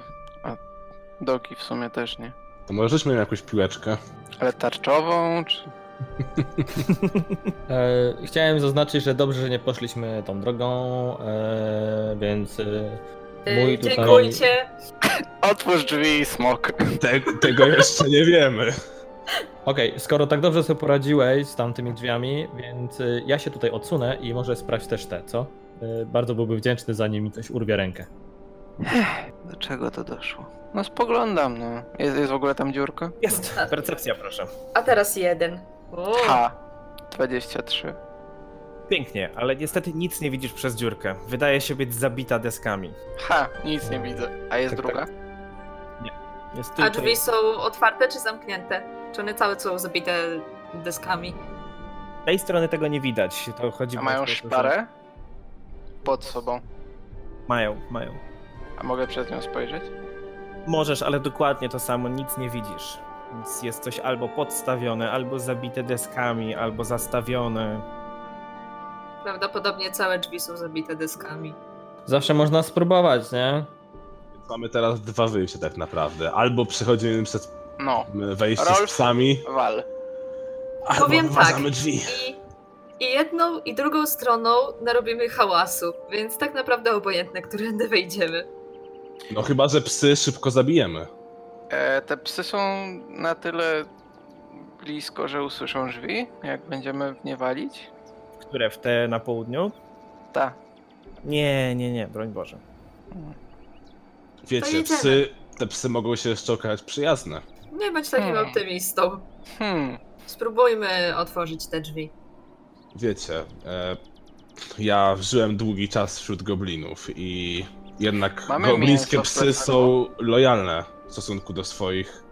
a dogi w sumie też nie. To może rzućmy jakąś piłeczkę. Ale tarczową, czy... E, chciałem zaznaczyć, że dobrze, że nie poszliśmy tą drogą, e, więc e, mój Yy, tutaj... Dziękujcie. Otwórz drzwi, smok. Te, tego jeszcze nie wiemy. Okej, skoro tak dobrze sobie poradziłeś z tamtymi drzwiami, więc y, ja się tutaj odsunę i może sprawdź też te, co? Bardzo byłby wdzięczny, zanim mi coś urwie rękę. Do czego to doszło? No spoglądam, no. Jest, jest w ogóle tam dziurka? Jest, percepcja proszę. A teraz jeden. O, Ha! 23. Pięknie, ale niestety nic nie widzisz przez dziurkę. Wydaje się być zabita deskami. Ha! Nic nie widzę. A jest Tak, druga? Jest A tylko... drzwi są otwarte czy zamknięte? Czy one całe są zabite deskami? Z tej strony tego nie widać. To chodzi A o mają to, że- szparę? Pod sobą. Mają, mają. A mogę przez nią spojrzeć? Możesz, ale dokładnie to samo, nic nie widzisz. Więc jest coś albo podstawione, albo zabite deskami, albo zastawione. Prawdopodobnie całe drzwi są zabite deskami. Zawsze można spróbować, nie? Więc mamy teraz dwa wyjścia tak naprawdę. Albo przechodzimy przez No. wejście Rolf? z psami, Wal. albo Powiem tak. drzwi. I, I jedną i drugą stroną narobimy hałasu, więc tak naprawdę obojętne, którędy wejdziemy. No chyba, że psy szybko zabijemy. E, te psy są na tyle blisko, że usłyszą drzwi, jak będziemy w nie walić? Które w te na południu? Tak. Nie, nie, nie, broń Boże. Wiecie, jedziemy. psy, te psy mogą się jeszcze okazać przyjazne. Nie bądź takim Hmm. optymistą. Hmm. Spróbujmy otworzyć te drzwi. Wiecie, e, ja żyłem długi czas wśród goblinów i jednak Mamy goblińskie mięso psy są lojalne w stosunku do swoich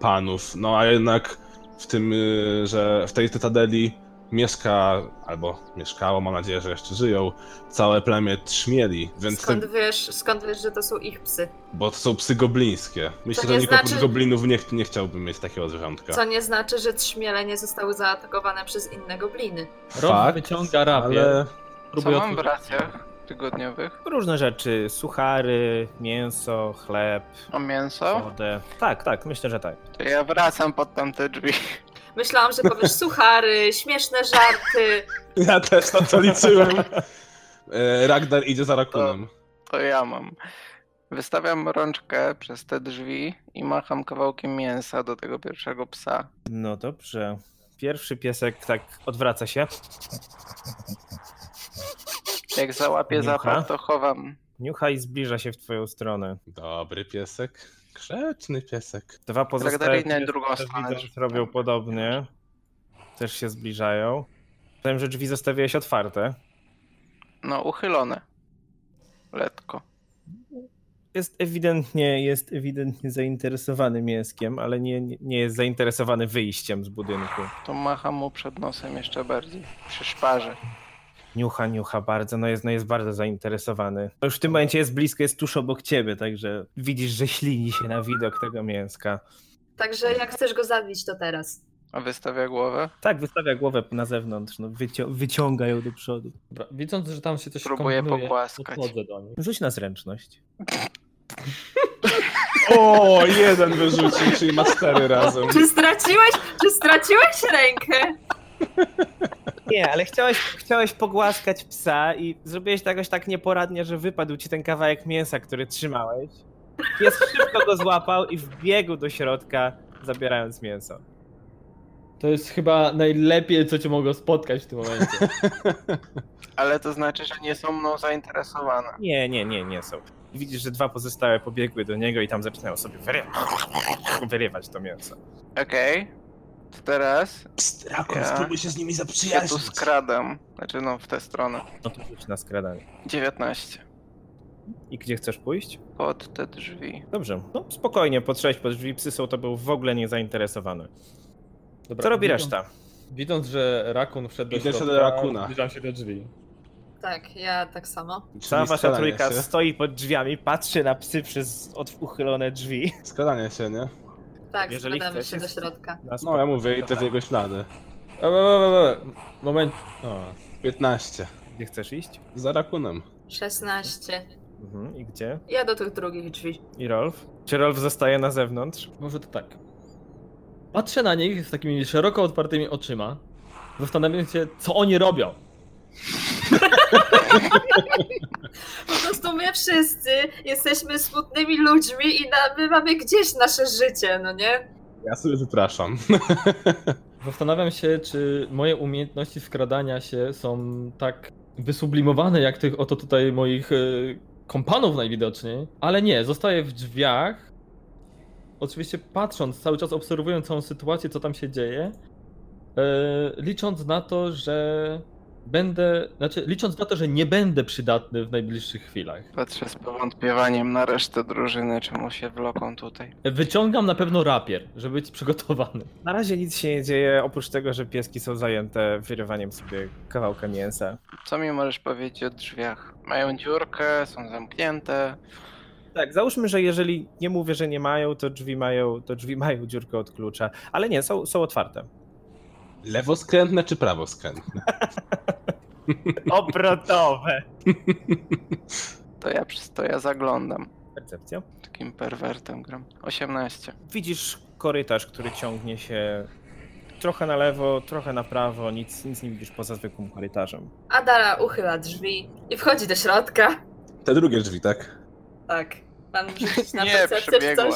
panów. No a jednak w tym, y, że w tej Cytadeli mieszka, albo mieszkało, mam nadzieję, że jeszcze żyją, całe plemię trzmieli, więc Skąd wiesz, skąd wiesz, że to są ich psy? bo to są psy goblińskie. Myślę, To że nikt znaczy- goblinów nie, ch- nie chciałby mieć takiego zwierzątka. Co nie znaczy, że trzmiele nie zostały zaatakowane przez inne gobliny. Rob wyciąga rapier, ale Co mam racjach tygodniowych? Różne rzeczy, suchary, mięso, chleb, Mam mięso? wodę. Tak, tak, myślę, że tak. To ja wracam pod tamte drzwi. Myślałam, że powiesz suchary, śmieszne żarty. ja też na to liczyłem. E, Ragnar idzie za Rakunem. To ja mam. Wystawiam rączkę przez te drzwi i macham kawałkiem mięsa do tego pierwszego psa. No dobrze. Pierwszy piesek tak odwraca się, Jak załapię Niucha? zapach, to chowam. niucha i zbliża się w twoją stronę. Dobry piesek. Grzeczny piesek. Dwa pozostałe Ragdaryjne drugą stronę widząc, robią podobnie. Też się zbliżają. Wiem, że drzwi zostawiłeś otwarte. No, uchylone. Letko. Jest ewidentnie, jest ewidentnie zainteresowany mięskiem, ale nie, nie- nie jest zainteresowany wyjściem z budynku. To macham mu przed nosem jeszcze bardziej. Przy szparze. Niucha, niucha bardzo, no jest, no jest bardzo zainteresowany. No już w tym momencie jest blisko, jest tuż obok ciebie, także widzisz, że ślini się na widok tego mięska. Także jak chcesz go zabić, to teraz. A wystawia głowę. Tak, wystawia głowę na zewnątrz, no wycią- wyciąga ją do przodu. Dobra, widząc, że tam się coś Próbuję kombinuje, pogłaskać. podchodzę do nich. Rzuć na zręczność. O, jeden wyrzucił, czyli ma cztery razem. Czy straciłeś, czy straciłeś rękę? Nie, ale chciałeś, chciałeś pogłaskać psa i zrobiłeś to jakoś tak nieporadnie, że wypadł ci ten kawałek mięsa, który trzymałeś. Pies szybko go złapał i wbiegł do środka, zabierając mięso. To jest chyba najlepiej, co cię mogło spotkać w tym momencie. Ale to znaczy, że nie są mną zainteresowane. Nie, nie, nie, nie są. Widzisz, że dwa pozostałe pobiegły do niego i tam zaczynają sobie wyry... wyrywać to mięso. Okej. To teraz Psst, Rakun, Ja- spróbuj się z nimi się tu zaprzyjaźnić. skradam. Znaczy no, w tę stronę. No to rzuć na skradanie. 19. I gdzie chcesz pójść? Pod te drzwi. Dobrze, no spokojnie, potrzeć pod drzwi, psy są tobą w ogóle nie zainteresowane. Dobra, Co robi widząc- reszta? Widząc, że rakun wszedł do Idę się środka, do rakuna. zbliżam się do drzwi. Tak, ja tak samo. Cała wasza trójka się. stoi pod drzwiami, patrzy na psy przez od uchylone drzwi. Skradanie się, nie? Tak, Jeżeli składamy chcesz, się do środka. No ja mówię, idę w jego ślady. E, e, e, e, Moment. O, 15. Gdzie chcesz iść? Za Rakunem. 16. Mhm. I gdzie? Ja do tych drugich drzwi. I Rolf? Czy Rolf zostaje na zewnątrz? Może to tak. Patrzę na nich z takimi szeroko otwartymi oczyma, zastanawiając się, co oni robią. Po prostu my wszyscy jesteśmy smutnymi ludźmi i na, my mamy gdzieś nasze życie, no nie? Ja sobie wypraszam. Zastanawiam się, czy moje umiejętności skradania się są tak wysublimowane jak tych oto tutaj moich e, kompanów najwidoczniej, ale nie, zostaję w drzwiach. Oczywiście patrząc, cały czas obserwując całą sytuację, co tam się dzieje, e, licząc na to, że będę, znaczy licząc na to, że nie będę przydatny w najbliższych chwilach. Patrzę z powątpiewaniem na resztę drużyny, czemu się wloką tutaj. Wyciągam na pewno rapier, żeby być przygotowany. Na razie nic się nie dzieje, oprócz tego, że pieski są zajęte wyrywaniem sobie kawałka mięsa. Co mi możesz powiedzieć o drzwiach? Mają dziurkę, są zamknięte. Tak, załóżmy, że jeżeli nie mówię, że nie mają, to drzwi mają, to drzwi mają dziurkę od klucza. Ale nie, są, są otwarte. Lewoskrętne czy prawoskrętne? Obrotowe. To ja, przez to ja zaglądam. Percepcja. Takim perwertem gram. 18. Widzisz korytarz, który ciągnie się trochę na lewo, trochę na prawo, nic, nic nie widzisz poza zwykłym korytarzem. Adara uchyla drzwi i wchodzi do środka. Te drugie drzwi, tak? Tak. Rzucić na Nie, percepcję coś?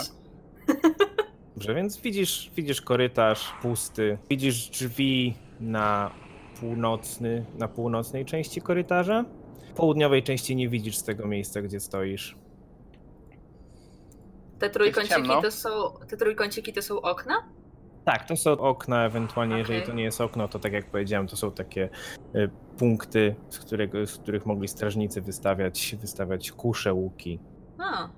Dobrze, więc widzisz, widzisz korytarz pusty, widzisz drzwi na północny, na północnej części korytarza. Południowej części nie widzisz z tego miejsca, gdzie stoisz. Te trójkąciki ciemno. to są. Te trójkąciki to są okna? Tak, to są okna, ewentualnie jeżeli Okej. to nie jest okno, to tak jak powiedziałem, to są takie y, punkty, z, którego, z których mogli strażnicy wystawiać, wystawiać kusze, łuki. A,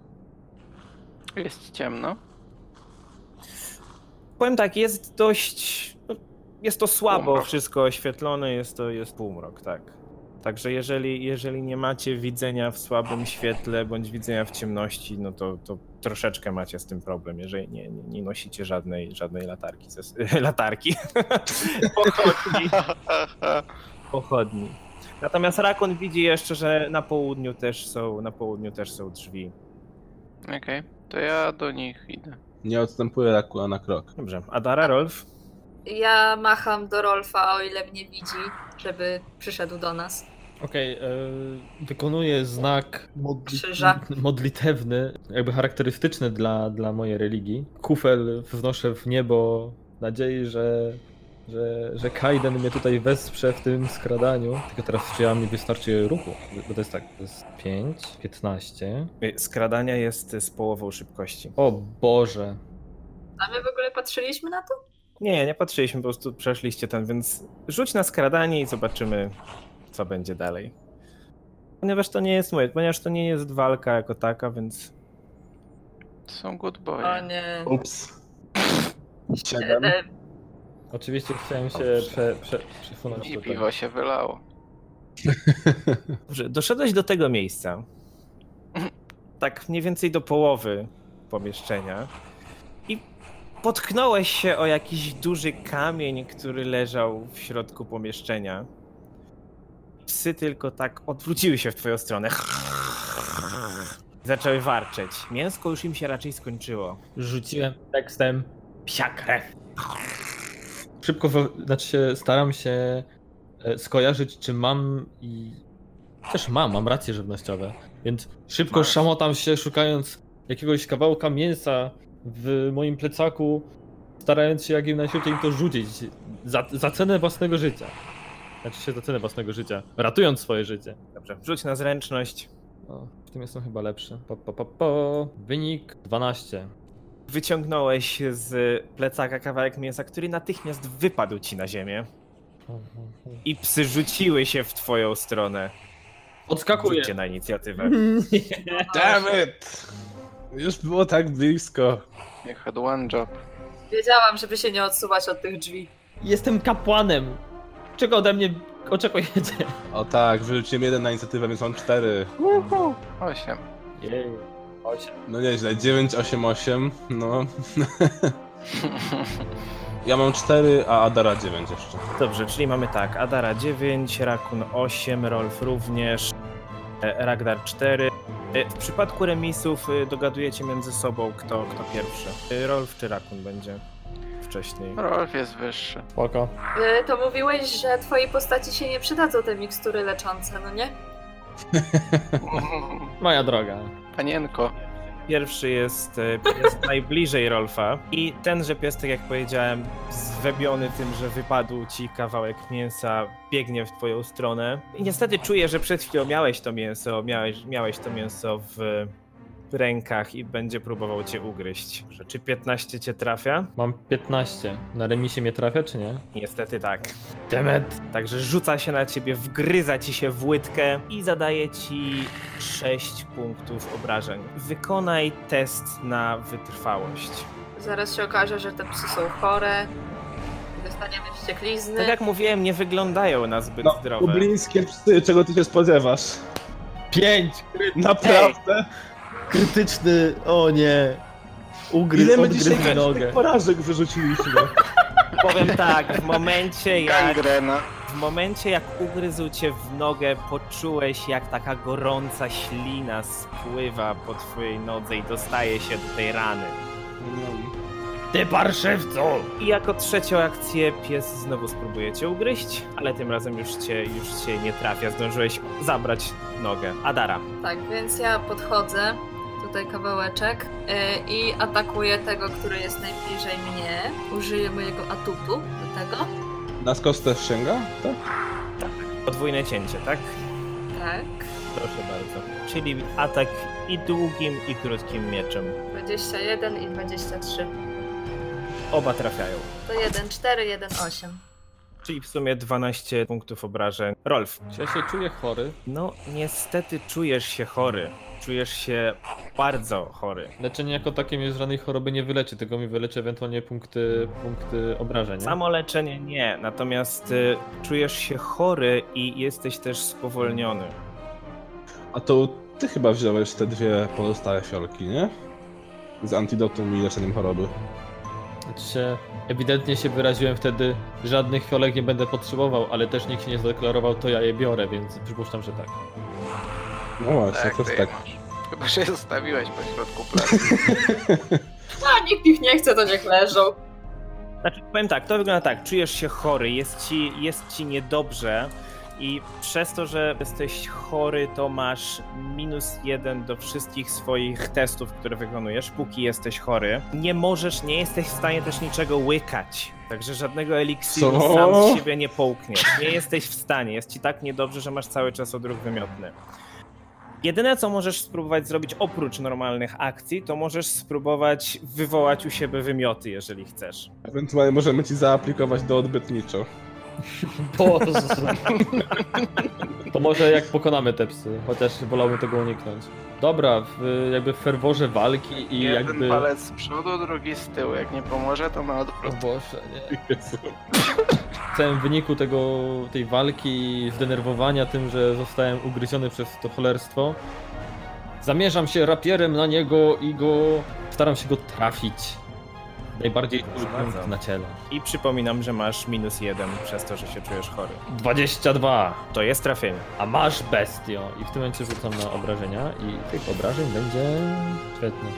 Jest ciemno. Powiem tak, jest dość. no, Jest to słabo Półmrok. wszystko oświetlone, jest to jest półmrok, tak. Także jeżeli, jeżeli nie macie widzenia w słabym świetle bądź widzenia w ciemności, no to, to troszeczkę macie z tym problem, jeżeli nie, nie, nie nosicie żadnej, żadnej latarki. Ze, latarki. Pochodni. Pochodni. Natomiast Rakon widzi jeszcze, że na południu też są, na południu też są drzwi. Okej, to ja do nich idę. Nie odstępuję Rakuna na krok. Dobrze. Adara, Rolf? ja macham do Rolfa, o ile mnie widzi, żeby przyszedł do nas. Okej, e, wykonuję znak Krzyża. modlitewny, jakby charakterystyczny dla, dla mojej religii. Kufel wznoszę w niebo w nadziei, że, że, że Kaiden mnie tutaj wesprze w tym skradaniu. Tylko teraz czy ja mi wystarczy ruchu? Bo to jest tak, to jest 5, 15. Y, Skradania jest z połową szybkości. O Boże. A my w ogóle patrzyliśmy na to? Nie, nie patrzyliśmy, po prostu przeszliście ten, więc rzuć na skradanie i zobaczymy, co będzie dalej. Ponieważ to nie jest moje, ponieważ to nie jest walka jako taka, więc są good O boy. nie. Ups. Siedem. Siedem. Oczywiście chciałem się prze, prze, przesunąć I tutaj. piwo się wylało. Dobrze, doszedłeś do tego miejsca. Tak mniej więcej do połowy pomieszczenia. I potknąłeś się o jakiś duży kamień, który leżał w środku pomieszczenia. Psy tylko tak odwróciły się w twoją stronę. Zaczęły warczeć. Mięsko już im się raczej skończyło. Rzuciłem tekstem psia krew. Szybko, znaczy się, staram się e, skojarzyć, czy mam i... Też mam, mam racje żywnościowe, więc szybko Masz. szamotam się, szukając jakiegoś kawałka mięsa w moim plecaku, starając się jak im najszybciej im to rzucić za, za cenę własnego życia. Znaczy się za cenę własnego życia, ratując swoje życie. Dobrze, rzuć na zręczność. O, w tym jestem chyba lepszy. Po, po, po, po. Wynik 12. Wyciągnąłeś z plecaka kawałek mięsa, który natychmiast wypadł ci na ziemię. I psy rzuciły się w twoją stronę. Odskakuję. Rzućcie na inicjatywę. Damn it! Już było tak blisko. You had one job. Wiedziałam, żeby się nie odsuwać od tych drzwi. Jestem kapłanem. Czego ode mnie oczekujecie? O tak, wyrzuciłem jeden na inicjatywę, więc mam cztery. 8. Jej. Osiem. No nieźle, 9, 8, 8, no. Ja mam 4, a Adara 9 jeszcze. Dobrze, czyli mamy tak. Adara 9, Rakun 8, Rolf również, e, Ragnar 4. E, W przypadku remisów e, dogadujecie między sobą, kto, kto pierwszy. Rolf czy Rakun będzie wcześniej. Rolf jest wyższy. Spoko. To mówiłeś, że twojej postaci się nie przydadzą te mikstury leczące, no nie? Moja droga. Panienko, Pierwszy jest e, pies najbliżej Rolfa i tenże pies, tak jak powiedziałem, zwebiony tym, że wypadł ci kawałek mięsa, biegnie w twoją stronę. I niestety czuję, że przed chwilą miałeś to mięso, miałeś, miałeś to mięso w rękach i będzie próbował cię ugryźć. Czy 15 cię trafia? Mam 15. Na remisie mnie trafia, czy nie? Niestety tak. Demet! Także rzuca się na ciebie, wgryza ci się w łydkę i zadaje ci 6 punktów obrażeń. Wykonaj test na wytrwałość. Zaraz się okaże, że te psy są chore. Dostaniemy wścieklizny. Tak jak mówiłem, nie wyglądają na zbyt No, zdrowe. Dublińskie psy, czego ty się spodziewasz? 5! Naprawdę? Krytyczny, o nie! Ugryz, Ile my dzisiaj odgryzł nogę. tych porażek wyrzuciliśmy? Powiem tak, w momencie jak, Gangrena. w momencie jak ugryzł cię w nogę, poczułeś jak taka gorąca ślina spływa po twojej nodze i dostaje się do tej rany. Ty parszywco! I jako trzecią akcję pies znowu spróbuje cię ugryźć, ale tym razem już cię, już cię nie trafia. Zdążyłeś zabrać nogę. Adara. Tak, więc ja podchodzę, tutaj kawałeczek yy, i atakuję tego, który jest najbliżej mnie. Użyję mojego atutu do tego. Na skos też sięga? Tak? Podwójne cięcie, tak? Tak. Proszę bardzo. Czyli atak i długim, i krótkim mieczem. 21 i 23. Oba trafiają. To 1, 4, 1, 8. Czyli w sumie 12 punktów obrażeń. Rolf, Czy ja się czuję chory? no niestety czujesz się chory. Czujesz się bardzo chory. Leczenie jako takie mnie z żadnej choroby nie wyleczy, tylko mi wyleczy ewentualnie punkty, punkty obrażeń. Samo leczenie nie, natomiast y, czujesz się chory i jesteś też spowolniony. A to ty chyba wziąłeś te dwie pozostałe fiolki, nie? Z antidotum i leczeniem choroby. Znaczy się, ewidentnie się wyraziłem wtedy, żadnych fiolek nie będę potrzebował, ale też nikt się nie zadeklarował, to ja je biorę, więc przypuszczam, że tak. No właśnie, Tak, to jest tak. masz. Chyba się zostawiłeś po środku placu. A nikt ich nie chce, to niech leżą. Znaczy, powiem tak, to wygląda tak, czujesz się chory, jest ci, jest ci niedobrze i przez to, że jesteś chory, to masz minus jeden do wszystkich swoich testów, które wykonujesz, póki jesteś chory. Nie możesz, nie jesteś w stanie też niczego łykać. Także żadnego eliksiru Co? sam z siebie nie połkniesz. Nie jesteś w stanie, jest ci tak niedobrze, że masz cały czas odruch wymiotny. Jedyne, co możesz spróbować zrobić oprócz normalnych akcji, to możesz spróbować wywołać u siebie wymioty, jeżeli chcesz. Ewentualnie możemy ci zaaplikować do odbytniczo. Boże. To może jak pokonamy te psy, chociaż wolałbym tego uniknąć. Dobra, w, jakby w ferworze walki i Jeden jakby... palec z przodu, drugi z tyłu. Jak nie pomoże, to na O odwrót. Boże, nie. Jezu. W całym wyniku tego, tej walki i zdenerwowania tym, że zostałem ugryziony przez to cholerstwo, zamierzam się rapierem na niego i go... staram się go trafić. Najbardziej punkt na ciele. I przypominam, że masz minus jeden przez to, że się czujesz chory. 22! To jest trafienie. A masz bestio! I w tym momencie rzucam na obrażenia i tych obrażeń będzie świetnie.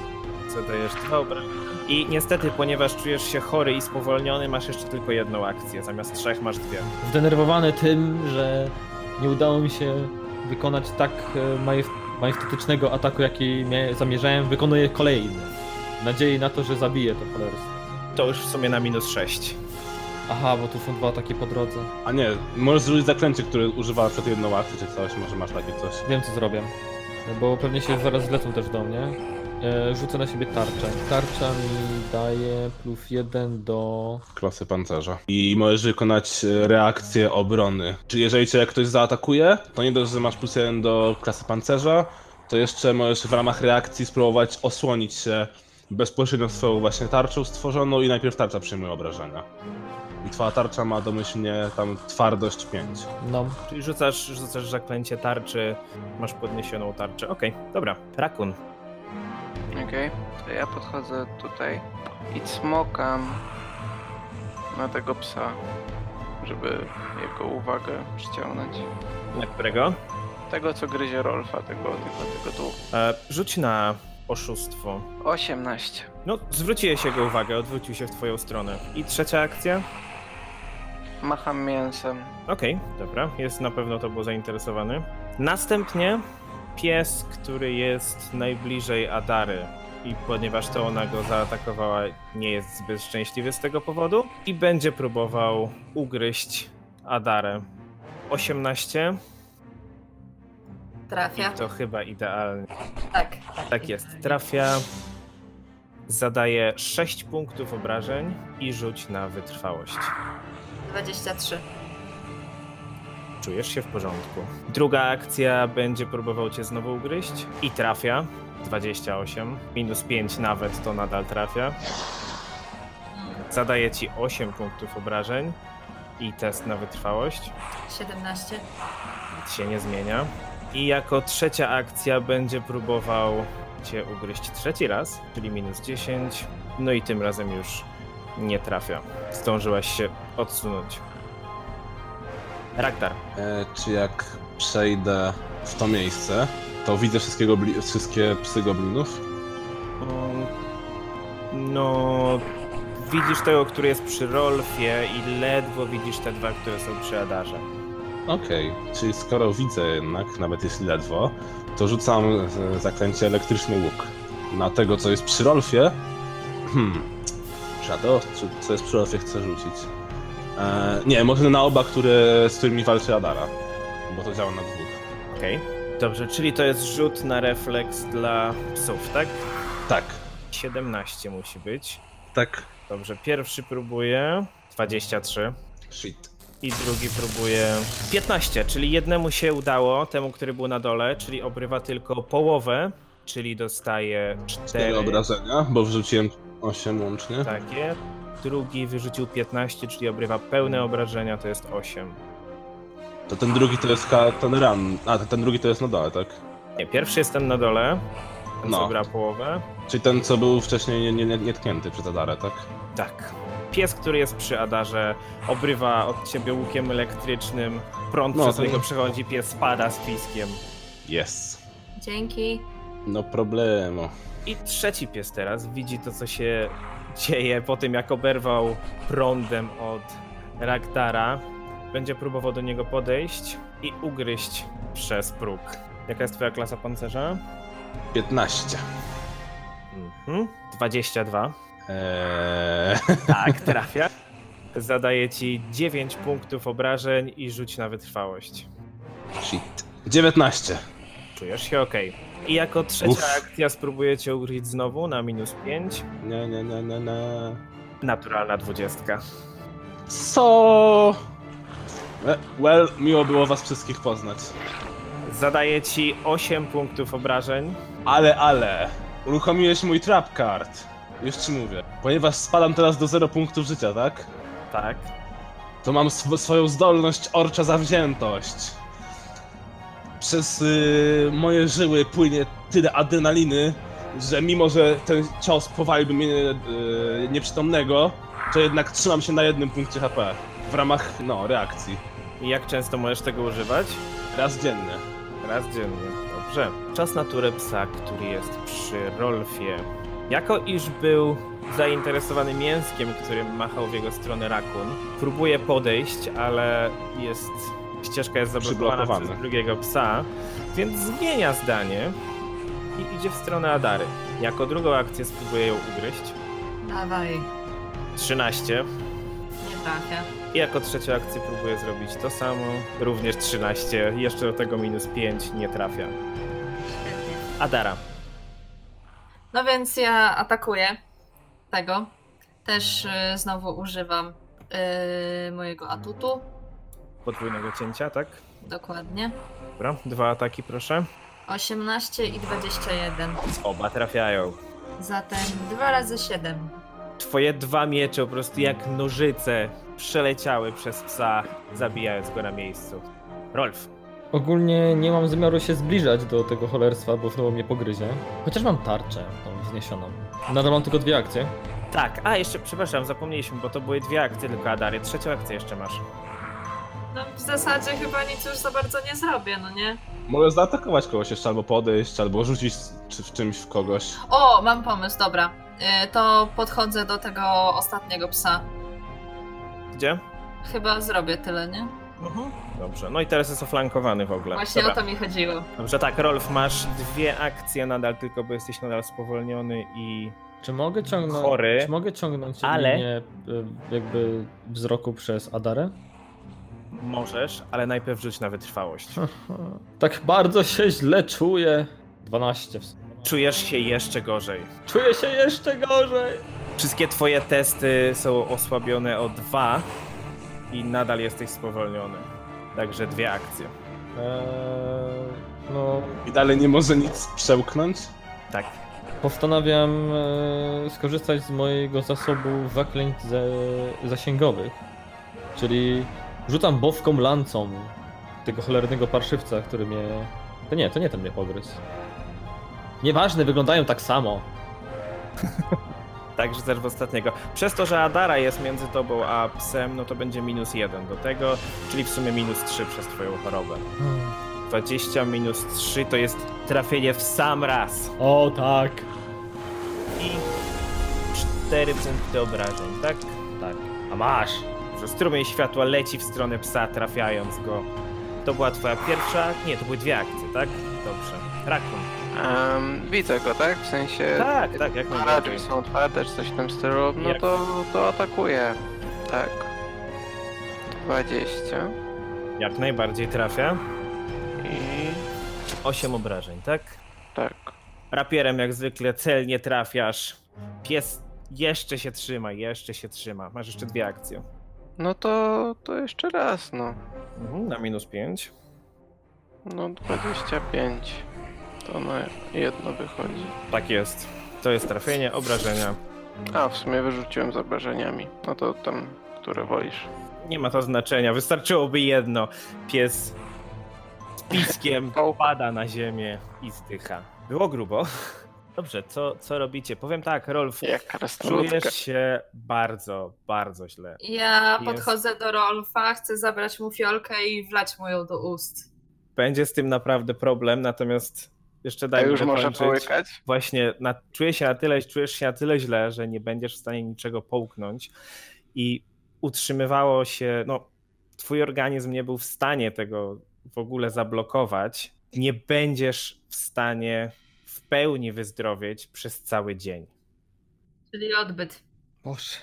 Zadajesz dwa obrażenia. I niestety, ponieważ czujesz się chory i spowolniony, masz jeszcze tylko jedną akcję. Zamiast trzech masz dwie. Zdenerwowany tym, że nie udało mi się wykonać tak e, majest- majestatycznego ataku, jaki zamierzałem, wykonuję kolejny. W nadziei na to, że zabiję to cholerstwo. To już w sumie na minus sześć. Aha, bo tu są dwa ataki po drodze. A nie, możesz zrobić zaklęcie, które używała przed jedną akcją czy coś, może masz takie coś. Wiem co zrobię. Bo pewnie się zaraz zlecą też do mnie. E, rzucę na siebie tarczę. Tarcza mi daje plus jeden do... klasy pancerza. I możesz wykonać e, reakcję obrony. Czyli jeżeli cię ktoś zaatakuje, to nie dość, że masz plus jeden do klasy pancerza, to jeszcze możesz w ramach reakcji spróbować osłonić się bezpośrednio swoją właśnie tarczą stworzoną i najpierw tarcza przyjmuje obrażenia. I twoja tarcza ma domyślnie tam twardość 5. No. Czyli rzucasz, rzucasz zaklęcie tarczy, masz podniesioną tarczę. Okej, dobra. Rakun. Okej, to ja podchodzę tutaj i cmokam na tego psa, żeby jego uwagę przyciągnąć. Na którego? Tego, co gryzie Rolfa, tego, tego, tego tu. E, rzuć na oszustwo. 18. No, zwróciłeś jego uwagę, odwrócił się w twoją stronę. I trzecia akcja? Macham mięsem. Okej, dobra, jest na pewno to był zainteresowany. Następnie pies, który jest najbliżej Adary. i ponieważ to ona go zaatakowała, nie jest zbyt szczęśliwy z tego powodu i będzie próbował ugryźć Adarę. 18 Trafia. to chyba idealnie. Tak. Tak jest, trafia. Zadaje 6 punktów obrażeń i rzuć na wytrwałość. 23. Czujesz się w porządku. Druga akcja będzie próbował cię znowu ugryźć i trafia. 28. Minus 5 nawet to nadal trafia. Zadaje ci 8 punktów obrażeń i test na wytrwałość. 17. Nic się nie zmienia. I jako trzecia akcja będzie próbował cię ugryźć trzeci raz, czyli minus 10. No i tym razem już nie trafia. Zdążyłaś się odsunąć. Ragdar. E, czy jak przejdę w to miejsce, to widzę wszystkie, gobli- wszystkie psy goblinów? Um, No, widzisz tego, który jest przy Rolfie i ledwo widzisz te dwa, które są przy Adarze. Okej, czyli skoro widzę jednak, nawet jeśli ledwo, to rzucam e, zaklęcie elektryczny łuk. Na tego, co jest przy Rolfie. Hmm. Czy co jest przy Rolfie, chcę rzucić? E, nie, może na oba, które, z którymi walczy Adara. Bo to działa na dwóch. Okej. Dobrze, czyli to jest rzut na refleks dla psów, tak? Tak. 17 musi być. Tak. Dobrze, pierwszy próbuje 23 Shit. i drugi próbuje 15, czyli jednemu się udało, temu, który był na dole, czyli obrywa tylko połowę, czyli dostaje 4 Cztery obrażenia, bo wrzuciłem 8 łącznie. takie. Drugi wyrzucił 15, czyli obrywa pełne obrażenia, to jest 8. To ten drugi to jest ka- ten ran. A, ten drugi to jest na dole, tak? Nie, pierwszy jest ten na dole, ten co No. gra połowę. Czyli ten, co był wcześniej nie, nie, nie, nietknięty przez Adarę, tak? Tak. Pies, który jest przy Adarze, obrywa od ciebie łukiem elektrycznym, prąd No, przez to- niego przechodzi, pies spada z piskiem. Yes. Dzięki. No problemu. I trzeci pies teraz widzi to, co się dzieje po tym, jak oberwał prądem od Ragdara. Będzie próbował do niego podejść i ugryźć przez próg. Jaka jest twoja klasa pancerza? 15. Mhm. 22. Eee... Tak, trafia. Zadaje ci 9 punktów obrażeń i rzuć na wytrwałość. Shit. 19. Czujesz się ok. I jako trzecia Uff. akcja spróbuję cię ugryźć znowu na minus 5. Nie, nie, nie, nie, nie. Naturalna dwudziestka. Co? E, Well, miło było was wszystkich poznać. Zadaje ci 8 punktów obrażeń. Ale, ale. Uruchomiłeś mój trap card. Już ci mówię. Ponieważ spadam teraz do 0 punktów życia, tak? Tak. to mam sw- swoją zdolność orcza zawziętość. Przez y, moje żyły płynie tyle adrenaliny, że mimo, że ten cios powaliłby mnie y, nieprzytomnego, to jednak trzymam się na jednym punkcie HP. W ramach, no, reakcji. I jak często możesz tego używać? Raz dziennie. Raz dziennie. Dobrze. Czas na turę psa, który jest przy Rolfie. Jako iż był zainteresowany mięskiem, którym machał w jego stronę rakun, próbuje podejść, ale jest... ścieżka jest zablokowana przez drugiego psa, więc zmienia zdanie i idzie w stronę Adary. Jako drugą akcję spróbuje ją ugryźć. Dawaj. 13. Nie trafia. I jako trzecią akcję próbuję zrobić to samo. Również 13. Jeszcze do tego minus 5 nie trafia. Świetnie. Adara. No więc ja atakuję tego. Też y, znowu używam y, mojego atutu. Podwójnego cięcia, tak? Dokładnie. Dobra, dwa ataki proszę. 18 i 21. Oba trafiają. Zatem 2 razy 7. Twoje dwa miecze po prostu jak nożyce przeleciały przez psa, zabijając go na miejscu. Rolf. Ogólnie nie mam zamiaru się zbliżać do tego cholerstwa, bo znowu mnie pogryzie. Chociaż mam tarczę tą wzniesioną. Nadal mam tylko dwie akcje. Tak, a jeszcze, przepraszam, zapomnieliśmy, bo to były dwie akcje tylko Adary. Trzecią akcję jeszcze masz. No w zasadzie chyba nic już za bardzo nie zrobię, no nie? Mogę zaatakować kogoś jeszcze, albo podejść, albo rzucić czy w czymś w kogoś. O, mam pomysł, dobra. Y, to podchodzę do tego ostatniego psa. Gdzie? Chyba zrobię tyle, nie? Dobrze, no i teraz jest oflankowany w ogóle. Właśnie Dobra. o to mi chodziło. Dobrze, tak, Rolf, masz dwie akcje nadal, tylko bo jesteś nadal spowolniony i Czy mogę ciągnąć, Chory, czy mogę ciągnąć ale- linię y, jakby wzroku przez Adarę? Możesz, ale najpierw rzuć na wytrwałość. Tak bardzo się źle czuję. 12 w sumie. Czujesz się jeszcze gorzej. Czuję się jeszcze gorzej. Wszystkie twoje testy są osłabione o dwa i nadal jesteś spowolniony. Także dwie akcje. Eee, no, I dalej nie może nic przełknąć? Tak. postanawiam e, skorzystać z mojego zasobu zaklęć ze, zasięgowych. Czyli rzucam bowką lancą tego cholernego parszywca, który mnie... To nie, to nie ten mnie pogryzł. Nieważne, wyglądają tak samo. Tak, rzucasz w ostatniego. Przez to, że Adara jest między tobą a psem, no to będzie minus jeden do tego, czyli w sumie minus trzy przez twoją chorobę. 20 minus 3 to jest trafienie w sam raz. O tak. I 4 punkty obrażeń, tak? Tak. A masz. Że strumień światła leci w stronę psa, trafiając go. To była twoja pierwsza... Nie, to były dwie akcje, tak? Dobrze. Rakun. Em, widzę go, tak? W sensie... Tak, tak, jak Na najbardziej. są otwarte, czy coś w tym stylu, no Jak? to, to atakuję. Tak. 20 Jak najbardziej trafia. i 8 obrażeń, tak? tak. Rapierem jak zwykle celnie trafiasz. Pies jeszcze się trzyma, jeszcze się trzyma. Masz jeszcze dwie akcje. No to, to jeszcze raz, no. Mhm, na minus 5. No 25. To na jedno wychodzi. Tak jest. To jest trafienie, obrażenia. A, w sumie wyrzuciłem z obrażeniami. No to tam, które wolisz. Nie ma to znaczenia, wystarczyłoby jedno. Pies z piskiem pada na ziemię i zdycha. Było grubo. Dobrze, co, co robicie? Powiem tak, Rolf, Jak czujesz się bardzo, bardzo źle. Ja Jest. podchodzę do Rolfa, chcę zabrać mu fiolkę i wlać mu ją do ust. Będzie z tym naprawdę problem, natomiast jeszcze daj mi już może dokończyć. połykać? Właśnie na, czuję się na tyle, czujesz się na tyle źle, że nie będziesz w stanie niczego połknąć i utrzymywało się, no twój organizm nie był w stanie tego w ogóle zablokować. Nie będziesz w stanie pełni wyzdrowieć przez cały dzień. Czyli odbyt. Boże.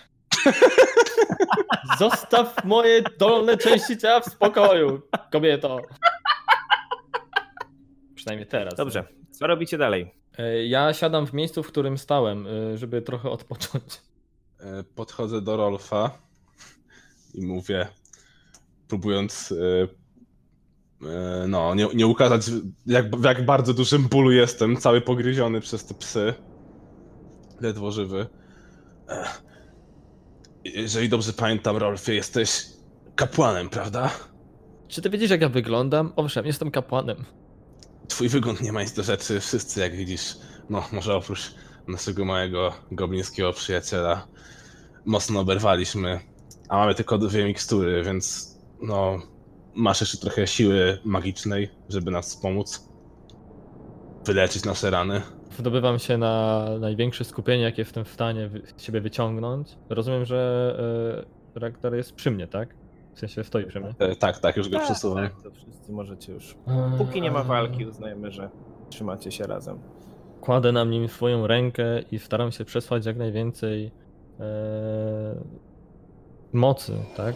Zostaw moje dolne części ciała w spokoju, kobieto. Przynajmniej teraz. Dobrze, co robicie dalej? E, Ja siadam w miejscu, w którym stałem, e, żeby trochę odpocząć. E, Podchodzę do Rolfa i mówię, próbując no, nie, nie ukazać, jak, w jak bardzo dużym bólu jestem, cały pogryziony przez te psy. Ledwo żywy. E, Jeżeli dobrze pamiętam, Rolfie, jesteś kapłanem, prawda? Czy ty widzisz, jak ja wyglądam? Owszem, jestem kapłanem. Twój wygląd nie ma nic do rzeczy, wszyscy jak widzisz, no może oprócz naszego małego goblińskiego przyjaciela, mocno oberwaliśmy, a mamy tylko dwie mikstury, więc no masz jeszcze trochę siły magicznej, żeby nas pomóc, wyleczyć nasze rany. Wydobywam się na największe skupienie, jakie jestem w stanie wy- z siebie wyciągnąć. Rozumiem, że e, Ragnar jest przy mnie, tak? W sensie stoi przy mnie. E, tak, tak, już go przesuwam. tak, to wszyscy możecie już. Póki nie ma walki, uznajemy, że trzymacie się razem. Kładę na nim swoją rękę i staram się przesłać jak najwięcej e, mocy, tak?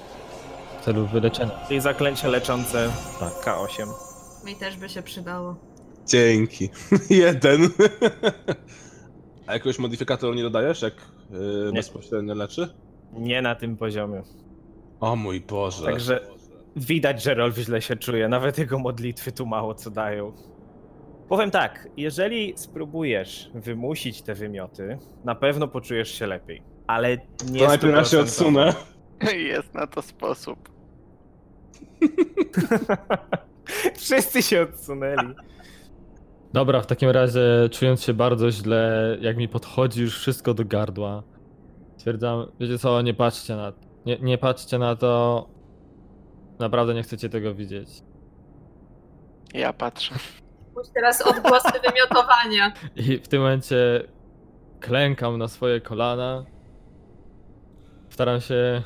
W celu wyleczenia. Czyli zaklęcie leczące Tak. K8. Mi też by się przydało. Dzięki. Jeden. A jakiegoś modyfikatora nie dodajesz, jak yy, Nie. bezpośrednio leczy? Nie na tym poziomie. O mój Boże. Także widać, że Rolf źle się czuje. Nawet jego modlitwy tu mało co dają. Powiem tak, jeżeli spróbujesz wymusić te wymioty, na pewno poczujesz się lepiej. Ale nie To najpierw ja się 100%. odsunę. Jest na to sposób. Wszyscy się odsunęli. Dobra, w takim razie czując się bardzo źle, jak mi podchodzi już wszystko do gardła, stwierdzam, wiecie co, nie patrzcie na nie, nie patrzcie na to, naprawdę nie chcecie tego widzieć. Ja patrzę. Pójdź teraz odgłosy wymiotowania. I w tym momencie klękam na swoje kolana, staram się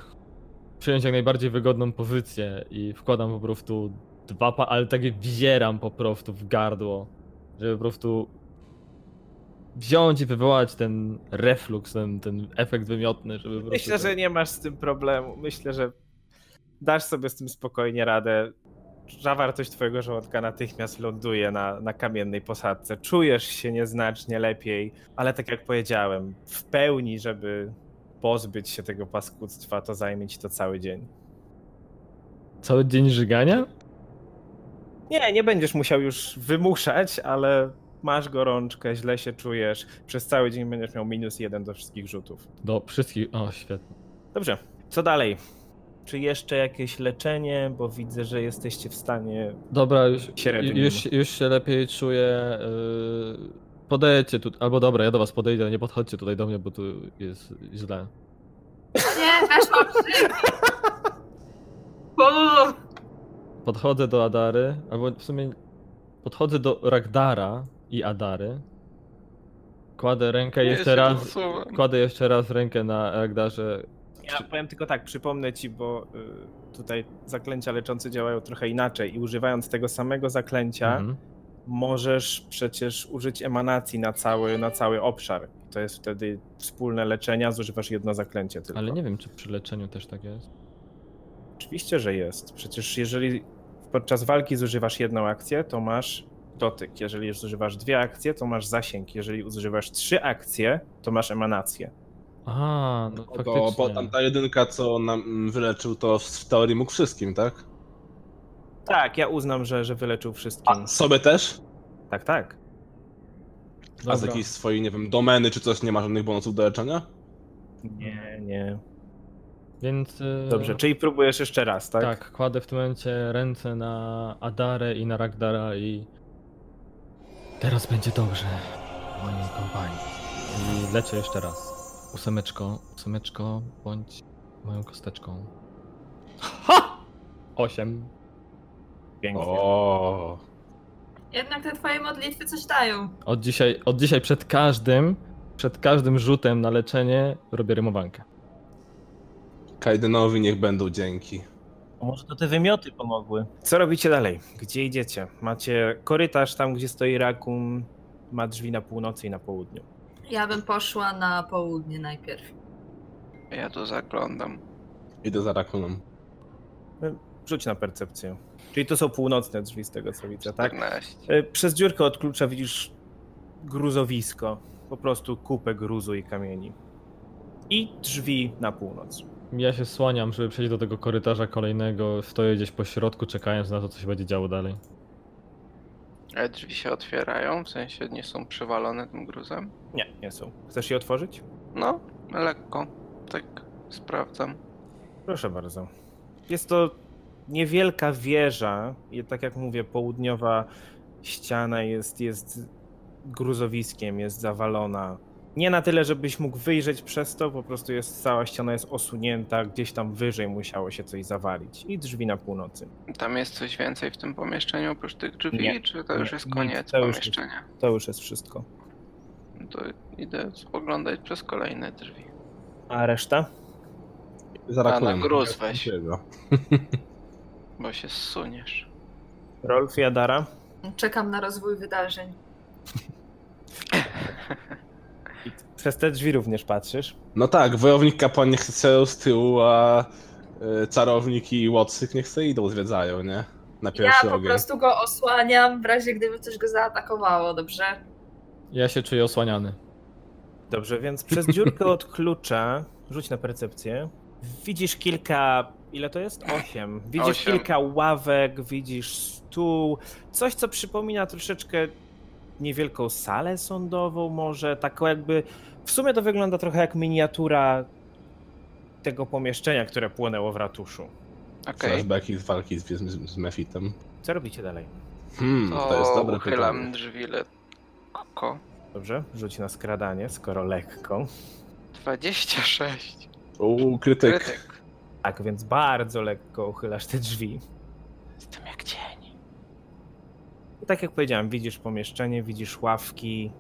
przyjąć jak najbardziej wygodną pozycję i wkładam po prostu dwa, pa- ale takie wzieram po prostu w gardło, żeby po prostu wziąć i wywołać ten reflux, ten, ten efekt wymiotny, żeby po Myślę, prostu... że nie masz z tym problemu. Myślę, że dasz sobie z tym spokojnie radę. Zawartość twojego żołądka natychmiast ląduje na, na kamiennej posadce. Czujesz się nieznacznie lepiej, ale tak jak powiedziałem, w pełni, żeby pozbyć się tego paskudztwa, to zajmie ci to cały dzień. Cały dzień żygania? Nie, nie będziesz musiał już wymuszać, ale masz gorączkę, źle się czujesz. Przez cały dzień będziesz miał minus jeden do wszystkich rzutów. Do wszystkich... O, świetnie. Dobrze, co dalej? Czy jeszcze jakieś leczenie? Bo widzę, że jesteście w stanie. Dobra, już, już, już się lepiej czuję. Yy, podejdźcie tu, albo dobra, ja do was podejdę, ale nie podchodźcie tutaj do mnie, bo tu jest źle. Nie, weszłam. Uuu. Podchodzę do Adary, albo w sumie podchodzę do Ragdara i Adary. Kładę rękę Ja jeszcze się raz, odsuwam. kładę jeszcze raz rękę na Ragdarze. Ja powiem tylko tak, przypomnę ci, bo y, tutaj zaklęcia leczące działają trochę inaczej i używając tego samego zaklęcia Mhm. Możesz przecież użyć emanacji na cały, na cały obszar. To jest wtedy wspólne leczenia, zużywasz jedno zaklęcie tylko. Ale nie wiem, czy przy leczeniu też tak jest. Oczywiście, że jest. Przecież jeżeli podczas walki zużywasz jedną akcję, to masz dotyk. Jeżeli zużywasz dwie akcje, to masz zasięg. Jeżeli używasz trzy akcje, to masz emanację. A, no faktycznie. bo tam ta jedynka, co nam wyleczył, to w teorii mógł wszystkim, tak? Tak, ja uznam, że, że wyleczył wszystkim. A sobie też? Tak, tak. A z Dobra. jakiejś swojej, nie wiem, domeny czy coś nie ma żadnych bonusów do leczenia? Nie, nie. Więc. y, Dobrze, czyli próbujesz jeszcze raz, tak? Tak, kładę w tym momencie ręce na Adarę i na Ragdara i teraz będzie dobrze w mojej kompanii. I leczę jeszcze raz. Ósemeczko, ósemeczko, bądź moją kosteczką. Ha! Osiem. Pięknie. O, Jednak te twoje modlitwy coś dają. Od dzisiaj, od dzisiaj przed każdym, przed każdym rzutem na leczenie robię rymowankę. Kaidenowi niech będą dzięki. Może to te wymioty pomogły. Co robicie dalej? Gdzie idziecie? Macie korytarz tam, gdzie stoi rakun, ma drzwi na północy i na południu. Ja bym poszła na południe najpierw. Ja tu zaglądam. Idę za rakunem. Rzuć na percepcję. Czyli to są północne drzwi z tego co widzę, tak? 14. E, Przez dziurkę od klucza widzisz gruzowisko. Po prostu kupę gruzu i kamieni. I drzwi na północ. Ja się słaniam, żeby przejść do tego korytarza kolejnego. Stoję gdzieś po środku, czekając na to, co się będzie działo dalej. Ale drzwi się otwierają, w sensie nie są przywalone tym gruzem? Nie, nie są. Chcesz je otworzyć? No, lekko. Tak sprawdzam. Proszę bardzo. Jest to niewielka wieża i tak jak mówię, południowa ściana jest, jest gruzowiskiem, jest zawalona. Nie na tyle, żebyś mógł wyjrzeć przez to, po prostu jest cała ściana jest osunięta, gdzieś tam wyżej musiało się coś zawalić. I drzwi na północy. Tam jest coś więcej w tym pomieszczeniu oprócz tych drzwi, Nie. czy to już Nie, jest koniec to już jest- pomieszczenia? To już jest wszystko. To idę spoglądać przez kolejne drzwi. A reszta? Za A, na gruz weź. Bo się zsuniesz. Rolf i Adara? Czekam na rozwój wydarzeń. Przez te drzwi również patrzysz. No tak, wojownik kapłan niech strzelał z tyłu, a y, czarownik i łotrzyk niech se idą, zwiedzają, nie? Na Ja pierwszy po ogień. prostu go osłaniam w razie gdyby coś go zaatakowało, dobrze? Ja się czuję osłaniany. Dobrze, więc przez dziurkę od klucza, rzuć na percepcję, widzisz kilka, ile to jest? Osiem. Widzisz Osiem. kilka ławek, widzisz stół, coś co przypomina troszeczkę niewielką salę sądową może, taką jakby, w sumie to wygląda trochę jak miniatura tego pomieszczenia, które płonęło w ratuszu. Okej, Flashbacki z walki z, z, z Mefitem. Co robicie dalej? Hmm, to, to jest dobre pytanie. drzwi lekko. Dobrze, rzuć na skradanie, skoro lekko. 26. Uuu, krytyk. Krytyk. Tak, więc bardzo lekko uchylasz te drzwi. Jestem jak cień. Tak jak powiedziałem, widzisz pomieszczenie, widzisz ławki,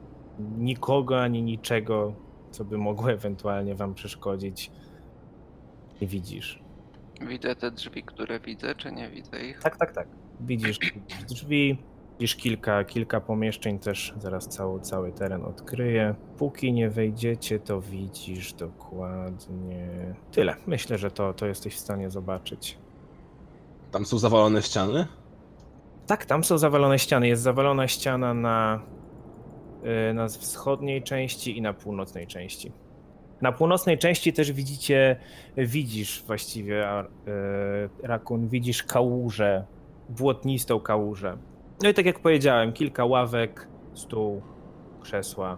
nikogo ani niczego, co by mogło ewentualnie wam przeszkodzić. Nie widzisz. Widzę te drzwi, które widzę, czy nie widzę ich? Tak, tak, tak. Widzisz drzwi, widzisz kilka, kilka pomieszczeń też, zaraz cały, cały teren odkryję. Póki nie wejdziecie, to widzisz dokładnie tyle. Myślę, że to, to jesteś w stanie zobaczyć. Tam są zawalone ściany? Tak, tam są zawalone ściany. Jest zawalona ściana na, y, na wschodniej części i na północnej części. Na północnej części też widzicie, widzisz właściwie, y, Rakun, widzisz kałużę, błotnistą kałużę. No i tak jak powiedziałem, kilka ławek, stół, krzesła.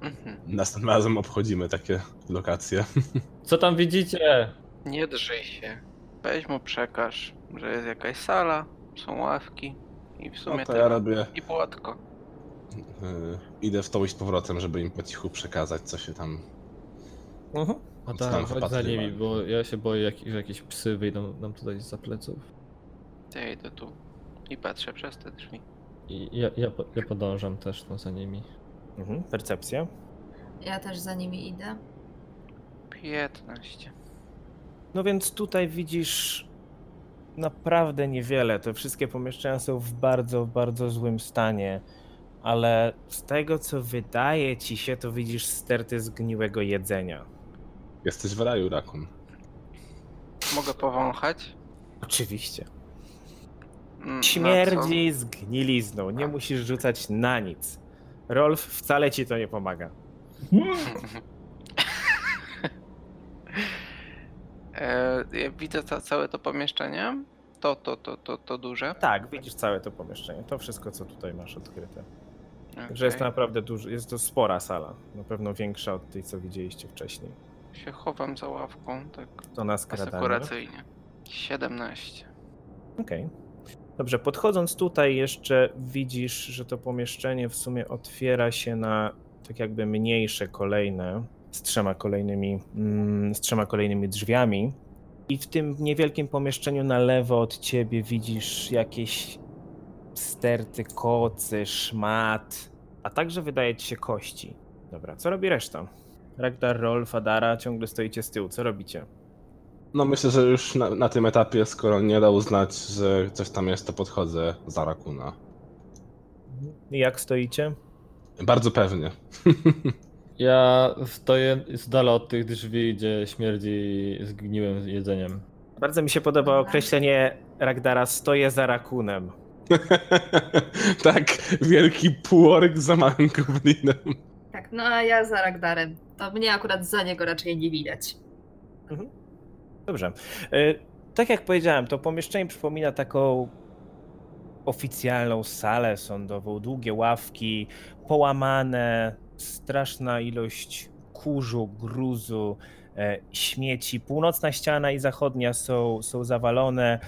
Mhm. Następnym razem obchodzimy takie lokacje. Co tam widzicie? Nie drżyj się. Weź mu przekaż, że jest jakaś sala, są ławki i w sumie No to ja robię. I płotko. y, idę w to i z powrotem, żeby im po cichu przekazać, co się tam. Mhm. A tak, chodź za nimi, bo ja się boję, jak, że jakieś psy wyjdą nam tutaj za pleców. Ja idę tu i patrzę przez te drzwi. I ja, ja, ja podążam też no, za nimi. Mhm. Percepcja. Ja też za nimi idę. 15. No więc tutaj widzisz naprawdę niewiele. Te wszystkie pomieszczenia są w bardzo, bardzo złym stanie. Ale z tego, co wydaje ci się, to widzisz sterty zgniłego jedzenia. Jesteś w raju, Rakun. Mogę powąchać? Oczywiście. Mm, Śmierdzi zgnilizną. Nie musisz rzucać na nic. Rolf wcale ci to nie pomaga. e, ja widzę ca całe to pomieszczenie. To, to, to, to, to duże. Tak, widzisz całe to pomieszczenie. To wszystko, co tutaj masz odkryte. Także jest to naprawdę duży, jest to spora sala. Na pewno większa od tej, co widzieliście wcześniej. Się chowam za ławką, tak To na skradanie. asekuracyjnie. 17. Okej. Dobrze, podchodząc tutaj jeszcze widzisz, że to pomieszczenie w sumie otwiera się na tak jakby mniejsze kolejne, z trzema kolejnymi, mm, z trzema kolejnymi drzwiami. I w tym niewielkim pomieszczeniu na lewo od ciebie widzisz jakieś sterty, kocy, szmat, a także wydaje ci się kości. Dobra, co robi reszta? Ragnar, Rolf, Adara, ciągle stoicie z tyłu. Co robicie? No myślę, że już na, na tym etapie, skoro nie da uznać, że coś tam jest, to podchodzę za Rakuna. Jak stoicie? Bardzo pewnie. Ja stoję z dala od tych drzwi, gdzie śmierdzi zgniłym jedzeniem. Bardzo mi się podoba określenie Ragdara stoję za rakunem. tak, wielki półorek za małym goblinem. Tak, no a ja za Ragdarem. To mnie akurat za niego raczej nie widać. Dobrze. E, Tak jak powiedziałem, to pomieszczenie przypomina taką oficjalną salę sądową. Długie ławki, połamane, straszna ilość kurzu, gruzu, e, śmieci. Północna ściana i zachodnia są, są zawalone,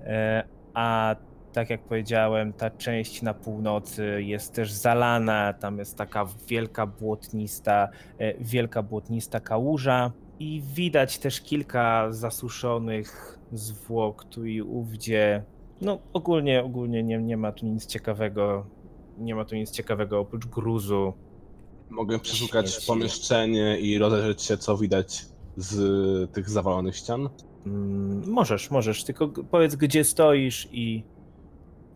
e, a tak jak powiedziałem, ta część na północy jest też zalana. Tam jest taka wielka błotnista, wielka błotnista kałuża. I widać też kilka zasuszonych zwłok tu i ówdzie. No ogólnie, ogólnie nie, nie ma tu nic ciekawego. Nie ma tu nic ciekawego oprócz gruzu. Mogę przeszukać Śmieci. pomieszczenie i rozejrzeć się, co widać z tych zawalonych ścian. Mm, możesz, możesz, tylko powiedz gdzie stoisz i...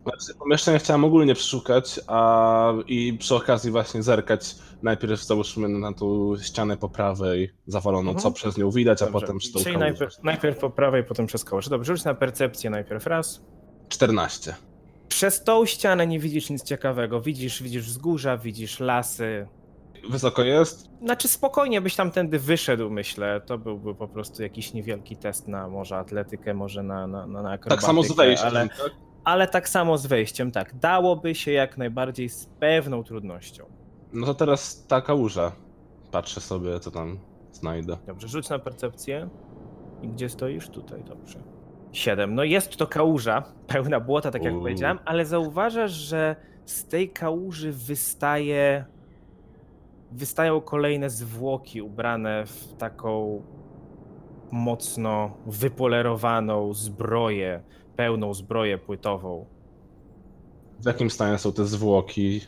Znaczy, pomieszczenie chciałem ogólnie przeszukać, a i przy okazji właśnie zerkać najpierw załóżmy na tą ścianę po prawej zawaloną, Mhm. co przez nią widać, a Dobrze. potem przy tą Czyli najpierw, najpierw po prawej, potem przez koło. Dobrze, rzuć na percepcję najpierw raz. 14. Przez tą ścianę nie widzisz nic ciekawego. Widzisz, widzisz wzgórza, widzisz lasy, Wysoko jest? Znaczy spokojnie byś tamtędy wyszedł, myślę. To byłby po prostu jakiś niewielki test na może atletykę, może na, na, na akrobatykę. Tak samo z wejściem, Ale, tak? ale tak samo z wejściem, tak. Dałoby się jak najbardziej z pewną trudnością. No to teraz ta kałuża. Patrzę sobie, co tam znajdę. Dobrze, rzuć na percepcję. I gdzie stoisz? Tutaj, dobrze. Siedem. No jest to kałuża, pełna błota, tak jak Uuu. powiedziałem, ale zauważasz, że z tej kałuży wystaje wystają kolejne zwłoki ubrane w taką mocno wypolerowaną zbroję, pełną zbroję płytową. W jakim stanie są te zwłoki?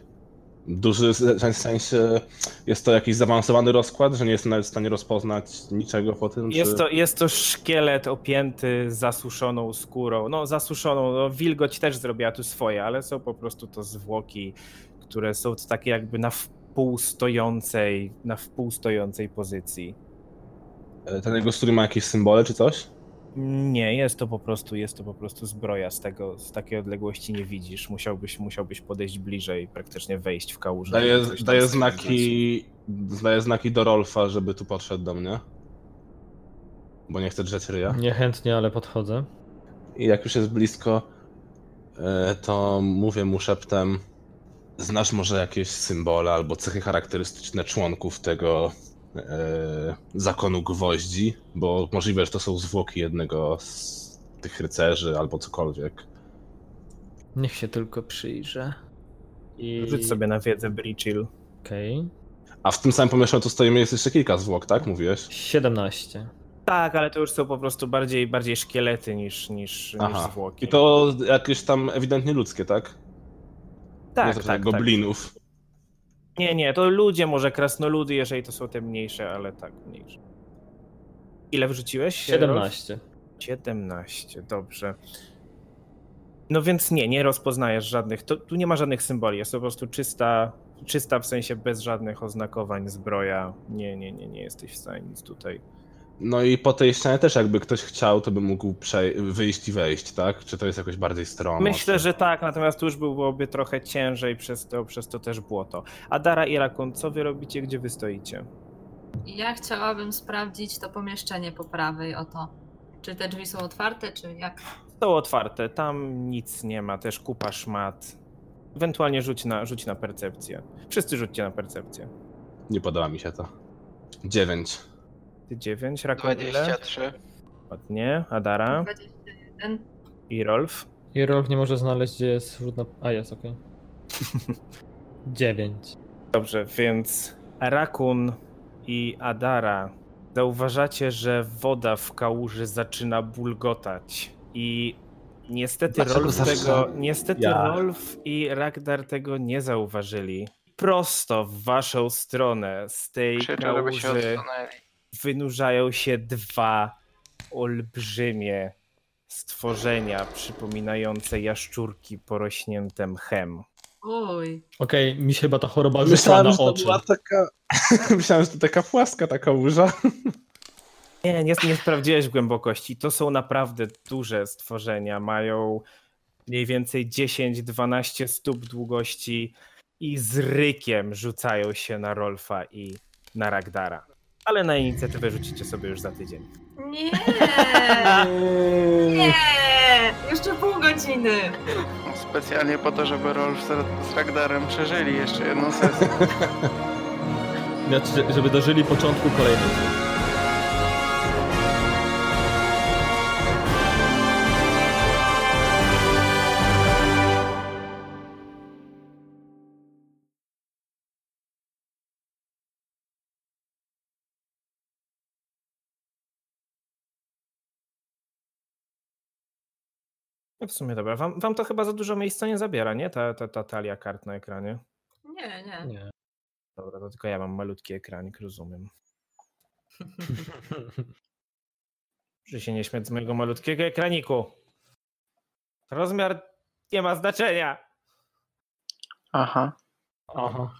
Duży, w sensie jest to jakiś zaawansowany rozkład, że nie jestem nawet w stanie rozpoznać niczego po tym? Jest czy... to, jest to szkielet opięty zasuszoną skórą. No, zasuszoną, no, wilgoć też zrobiła tu swoje, ale są po prostu to zwłoki, które są takie jakby na wpół stojącej, na wpół stojącej pozycji. E, Ten jego strój ma jakieś symbole czy coś? Nie, jest to po prostu, jest to po prostu zbroja z tego, z takiej odległości nie widzisz. Musiałbyś, musiałbyś podejść bliżej, praktycznie wejść w kałużę. Stwierdzić. znaki, daje znaki do Rolfa, żeby tu podszedł do mnie. Bo nie chcę drzeć ryja. Niechętnie, ale podchodzę. I jak już jest blisko, e, to mówię mu szeptem, znasz może jakieś symbole albo cechy charakterystyczne członków tego zakonu gwoździ? Bo możliwe, że to są zwłoki jednego z tych rycerzy albo cokolwiek. Niech się tylko przyjrzę. I... Rzuć sobie na wiedzę Brichill. Okej. A w tym samym pomieszczeniu tu stoimy jest jeszcze kilka zwłok, tak? Mówiłeś? 17. Tak, ale to już są po prostu bardziej, bardziej szkielety niż, niż, niż Aha. zwłoki. I to jakieś tam ewidentnie ludzkie, tak? nie tak, coś tak, tak. goblinów. Nie, nie, to ludzie, może krasnoludy, jeżeli to są te mniejsze, ale tak, mniejsze. Ile wrzuciłeś? 17. 17, dobrze. No więc nie, nie rozpoznajesz żadnych, to, tu nie ma żadnych symboli, jest to po prostu czysta, czysta w sensie bez żadnych oznakowań zbroja. Nie, nie, nie, nie jesteś w stanie nic tutaj. No i po tej ścianie też jakby ktoś chciał, to by mógł wyjść i wejść, tak? Czy to jest jakoś bardziej stromo? Myślę, czy... że tak, natomiast tu już byłoby trochę ciężej przez to, przez to też błoto. Adara i Rakun, co wy robicie, gdzie wy stoicie? Ja chciałabym sprawdzić to pomieszczenie po prawej, oto. Czy te drzwi są otwarte, czy jak? Są otwarte, tam nic nie ma, też kupa szmat. Ewentualnie rzuć na, rzuć na percepcję. Wszyscy rzućcie na percepcję. Nie podoba mi się to. Dziewięć. Ty 9, Rakun ile? 23. Ładnie, Adara 21. i Rolf. I Rolf nie może znaleźć, gdzie jest rzut na... A, jest, okej. 9. Dobrze, więc Rakun i Adara zauważacie, że woda w kałuży zaczyna bulgotać i niestety Dlaczego Rolf zawsze tego, niestety ja? Rolf i Ragdar tego nie zauważyli. Prosto w waszą stronę z tej Krzyczę, żeby się kałuży odsunęli. Wynurzają się dwa olbrzymie stworzenia przypominające jaszczurki porośnięte mchem. Uj. Okej, mi się chyba ta choroba rzuca Myślałem, na że to oczy. była taka... Myślałem, że to taka płaska taka łuża. Nie, nie, nie sprawdziłeś głębokości. To są naprawdę duże stworzenia. Mają mniej więcej 10-12 stóp długości i z rykiem rzucają się na Rolfa i na Ragdara. Ale na inicjatywę rzucicie sobie już za tydzień. Nie! Nie! Jeszcze pół godziny! Specjalnie po to, żeby Rolf z, z Ragdarem przeżyli jeszcze jedną sesję. Znaczy, żeby dożyli początku kolejnej. No w sumie dobra. Wam, wam to chyba za dużo miejsca nie zabiera, nie? Ta, ta, ta talia kart na ekranie. Nie, nie. Nie. Dobra, to tylko ja mam malutki ekranik, rozumiem. Że się nie śmiać z mojego malutkiego ekraniku. Rozmiar nie ma znaczenia. Aha. Aha.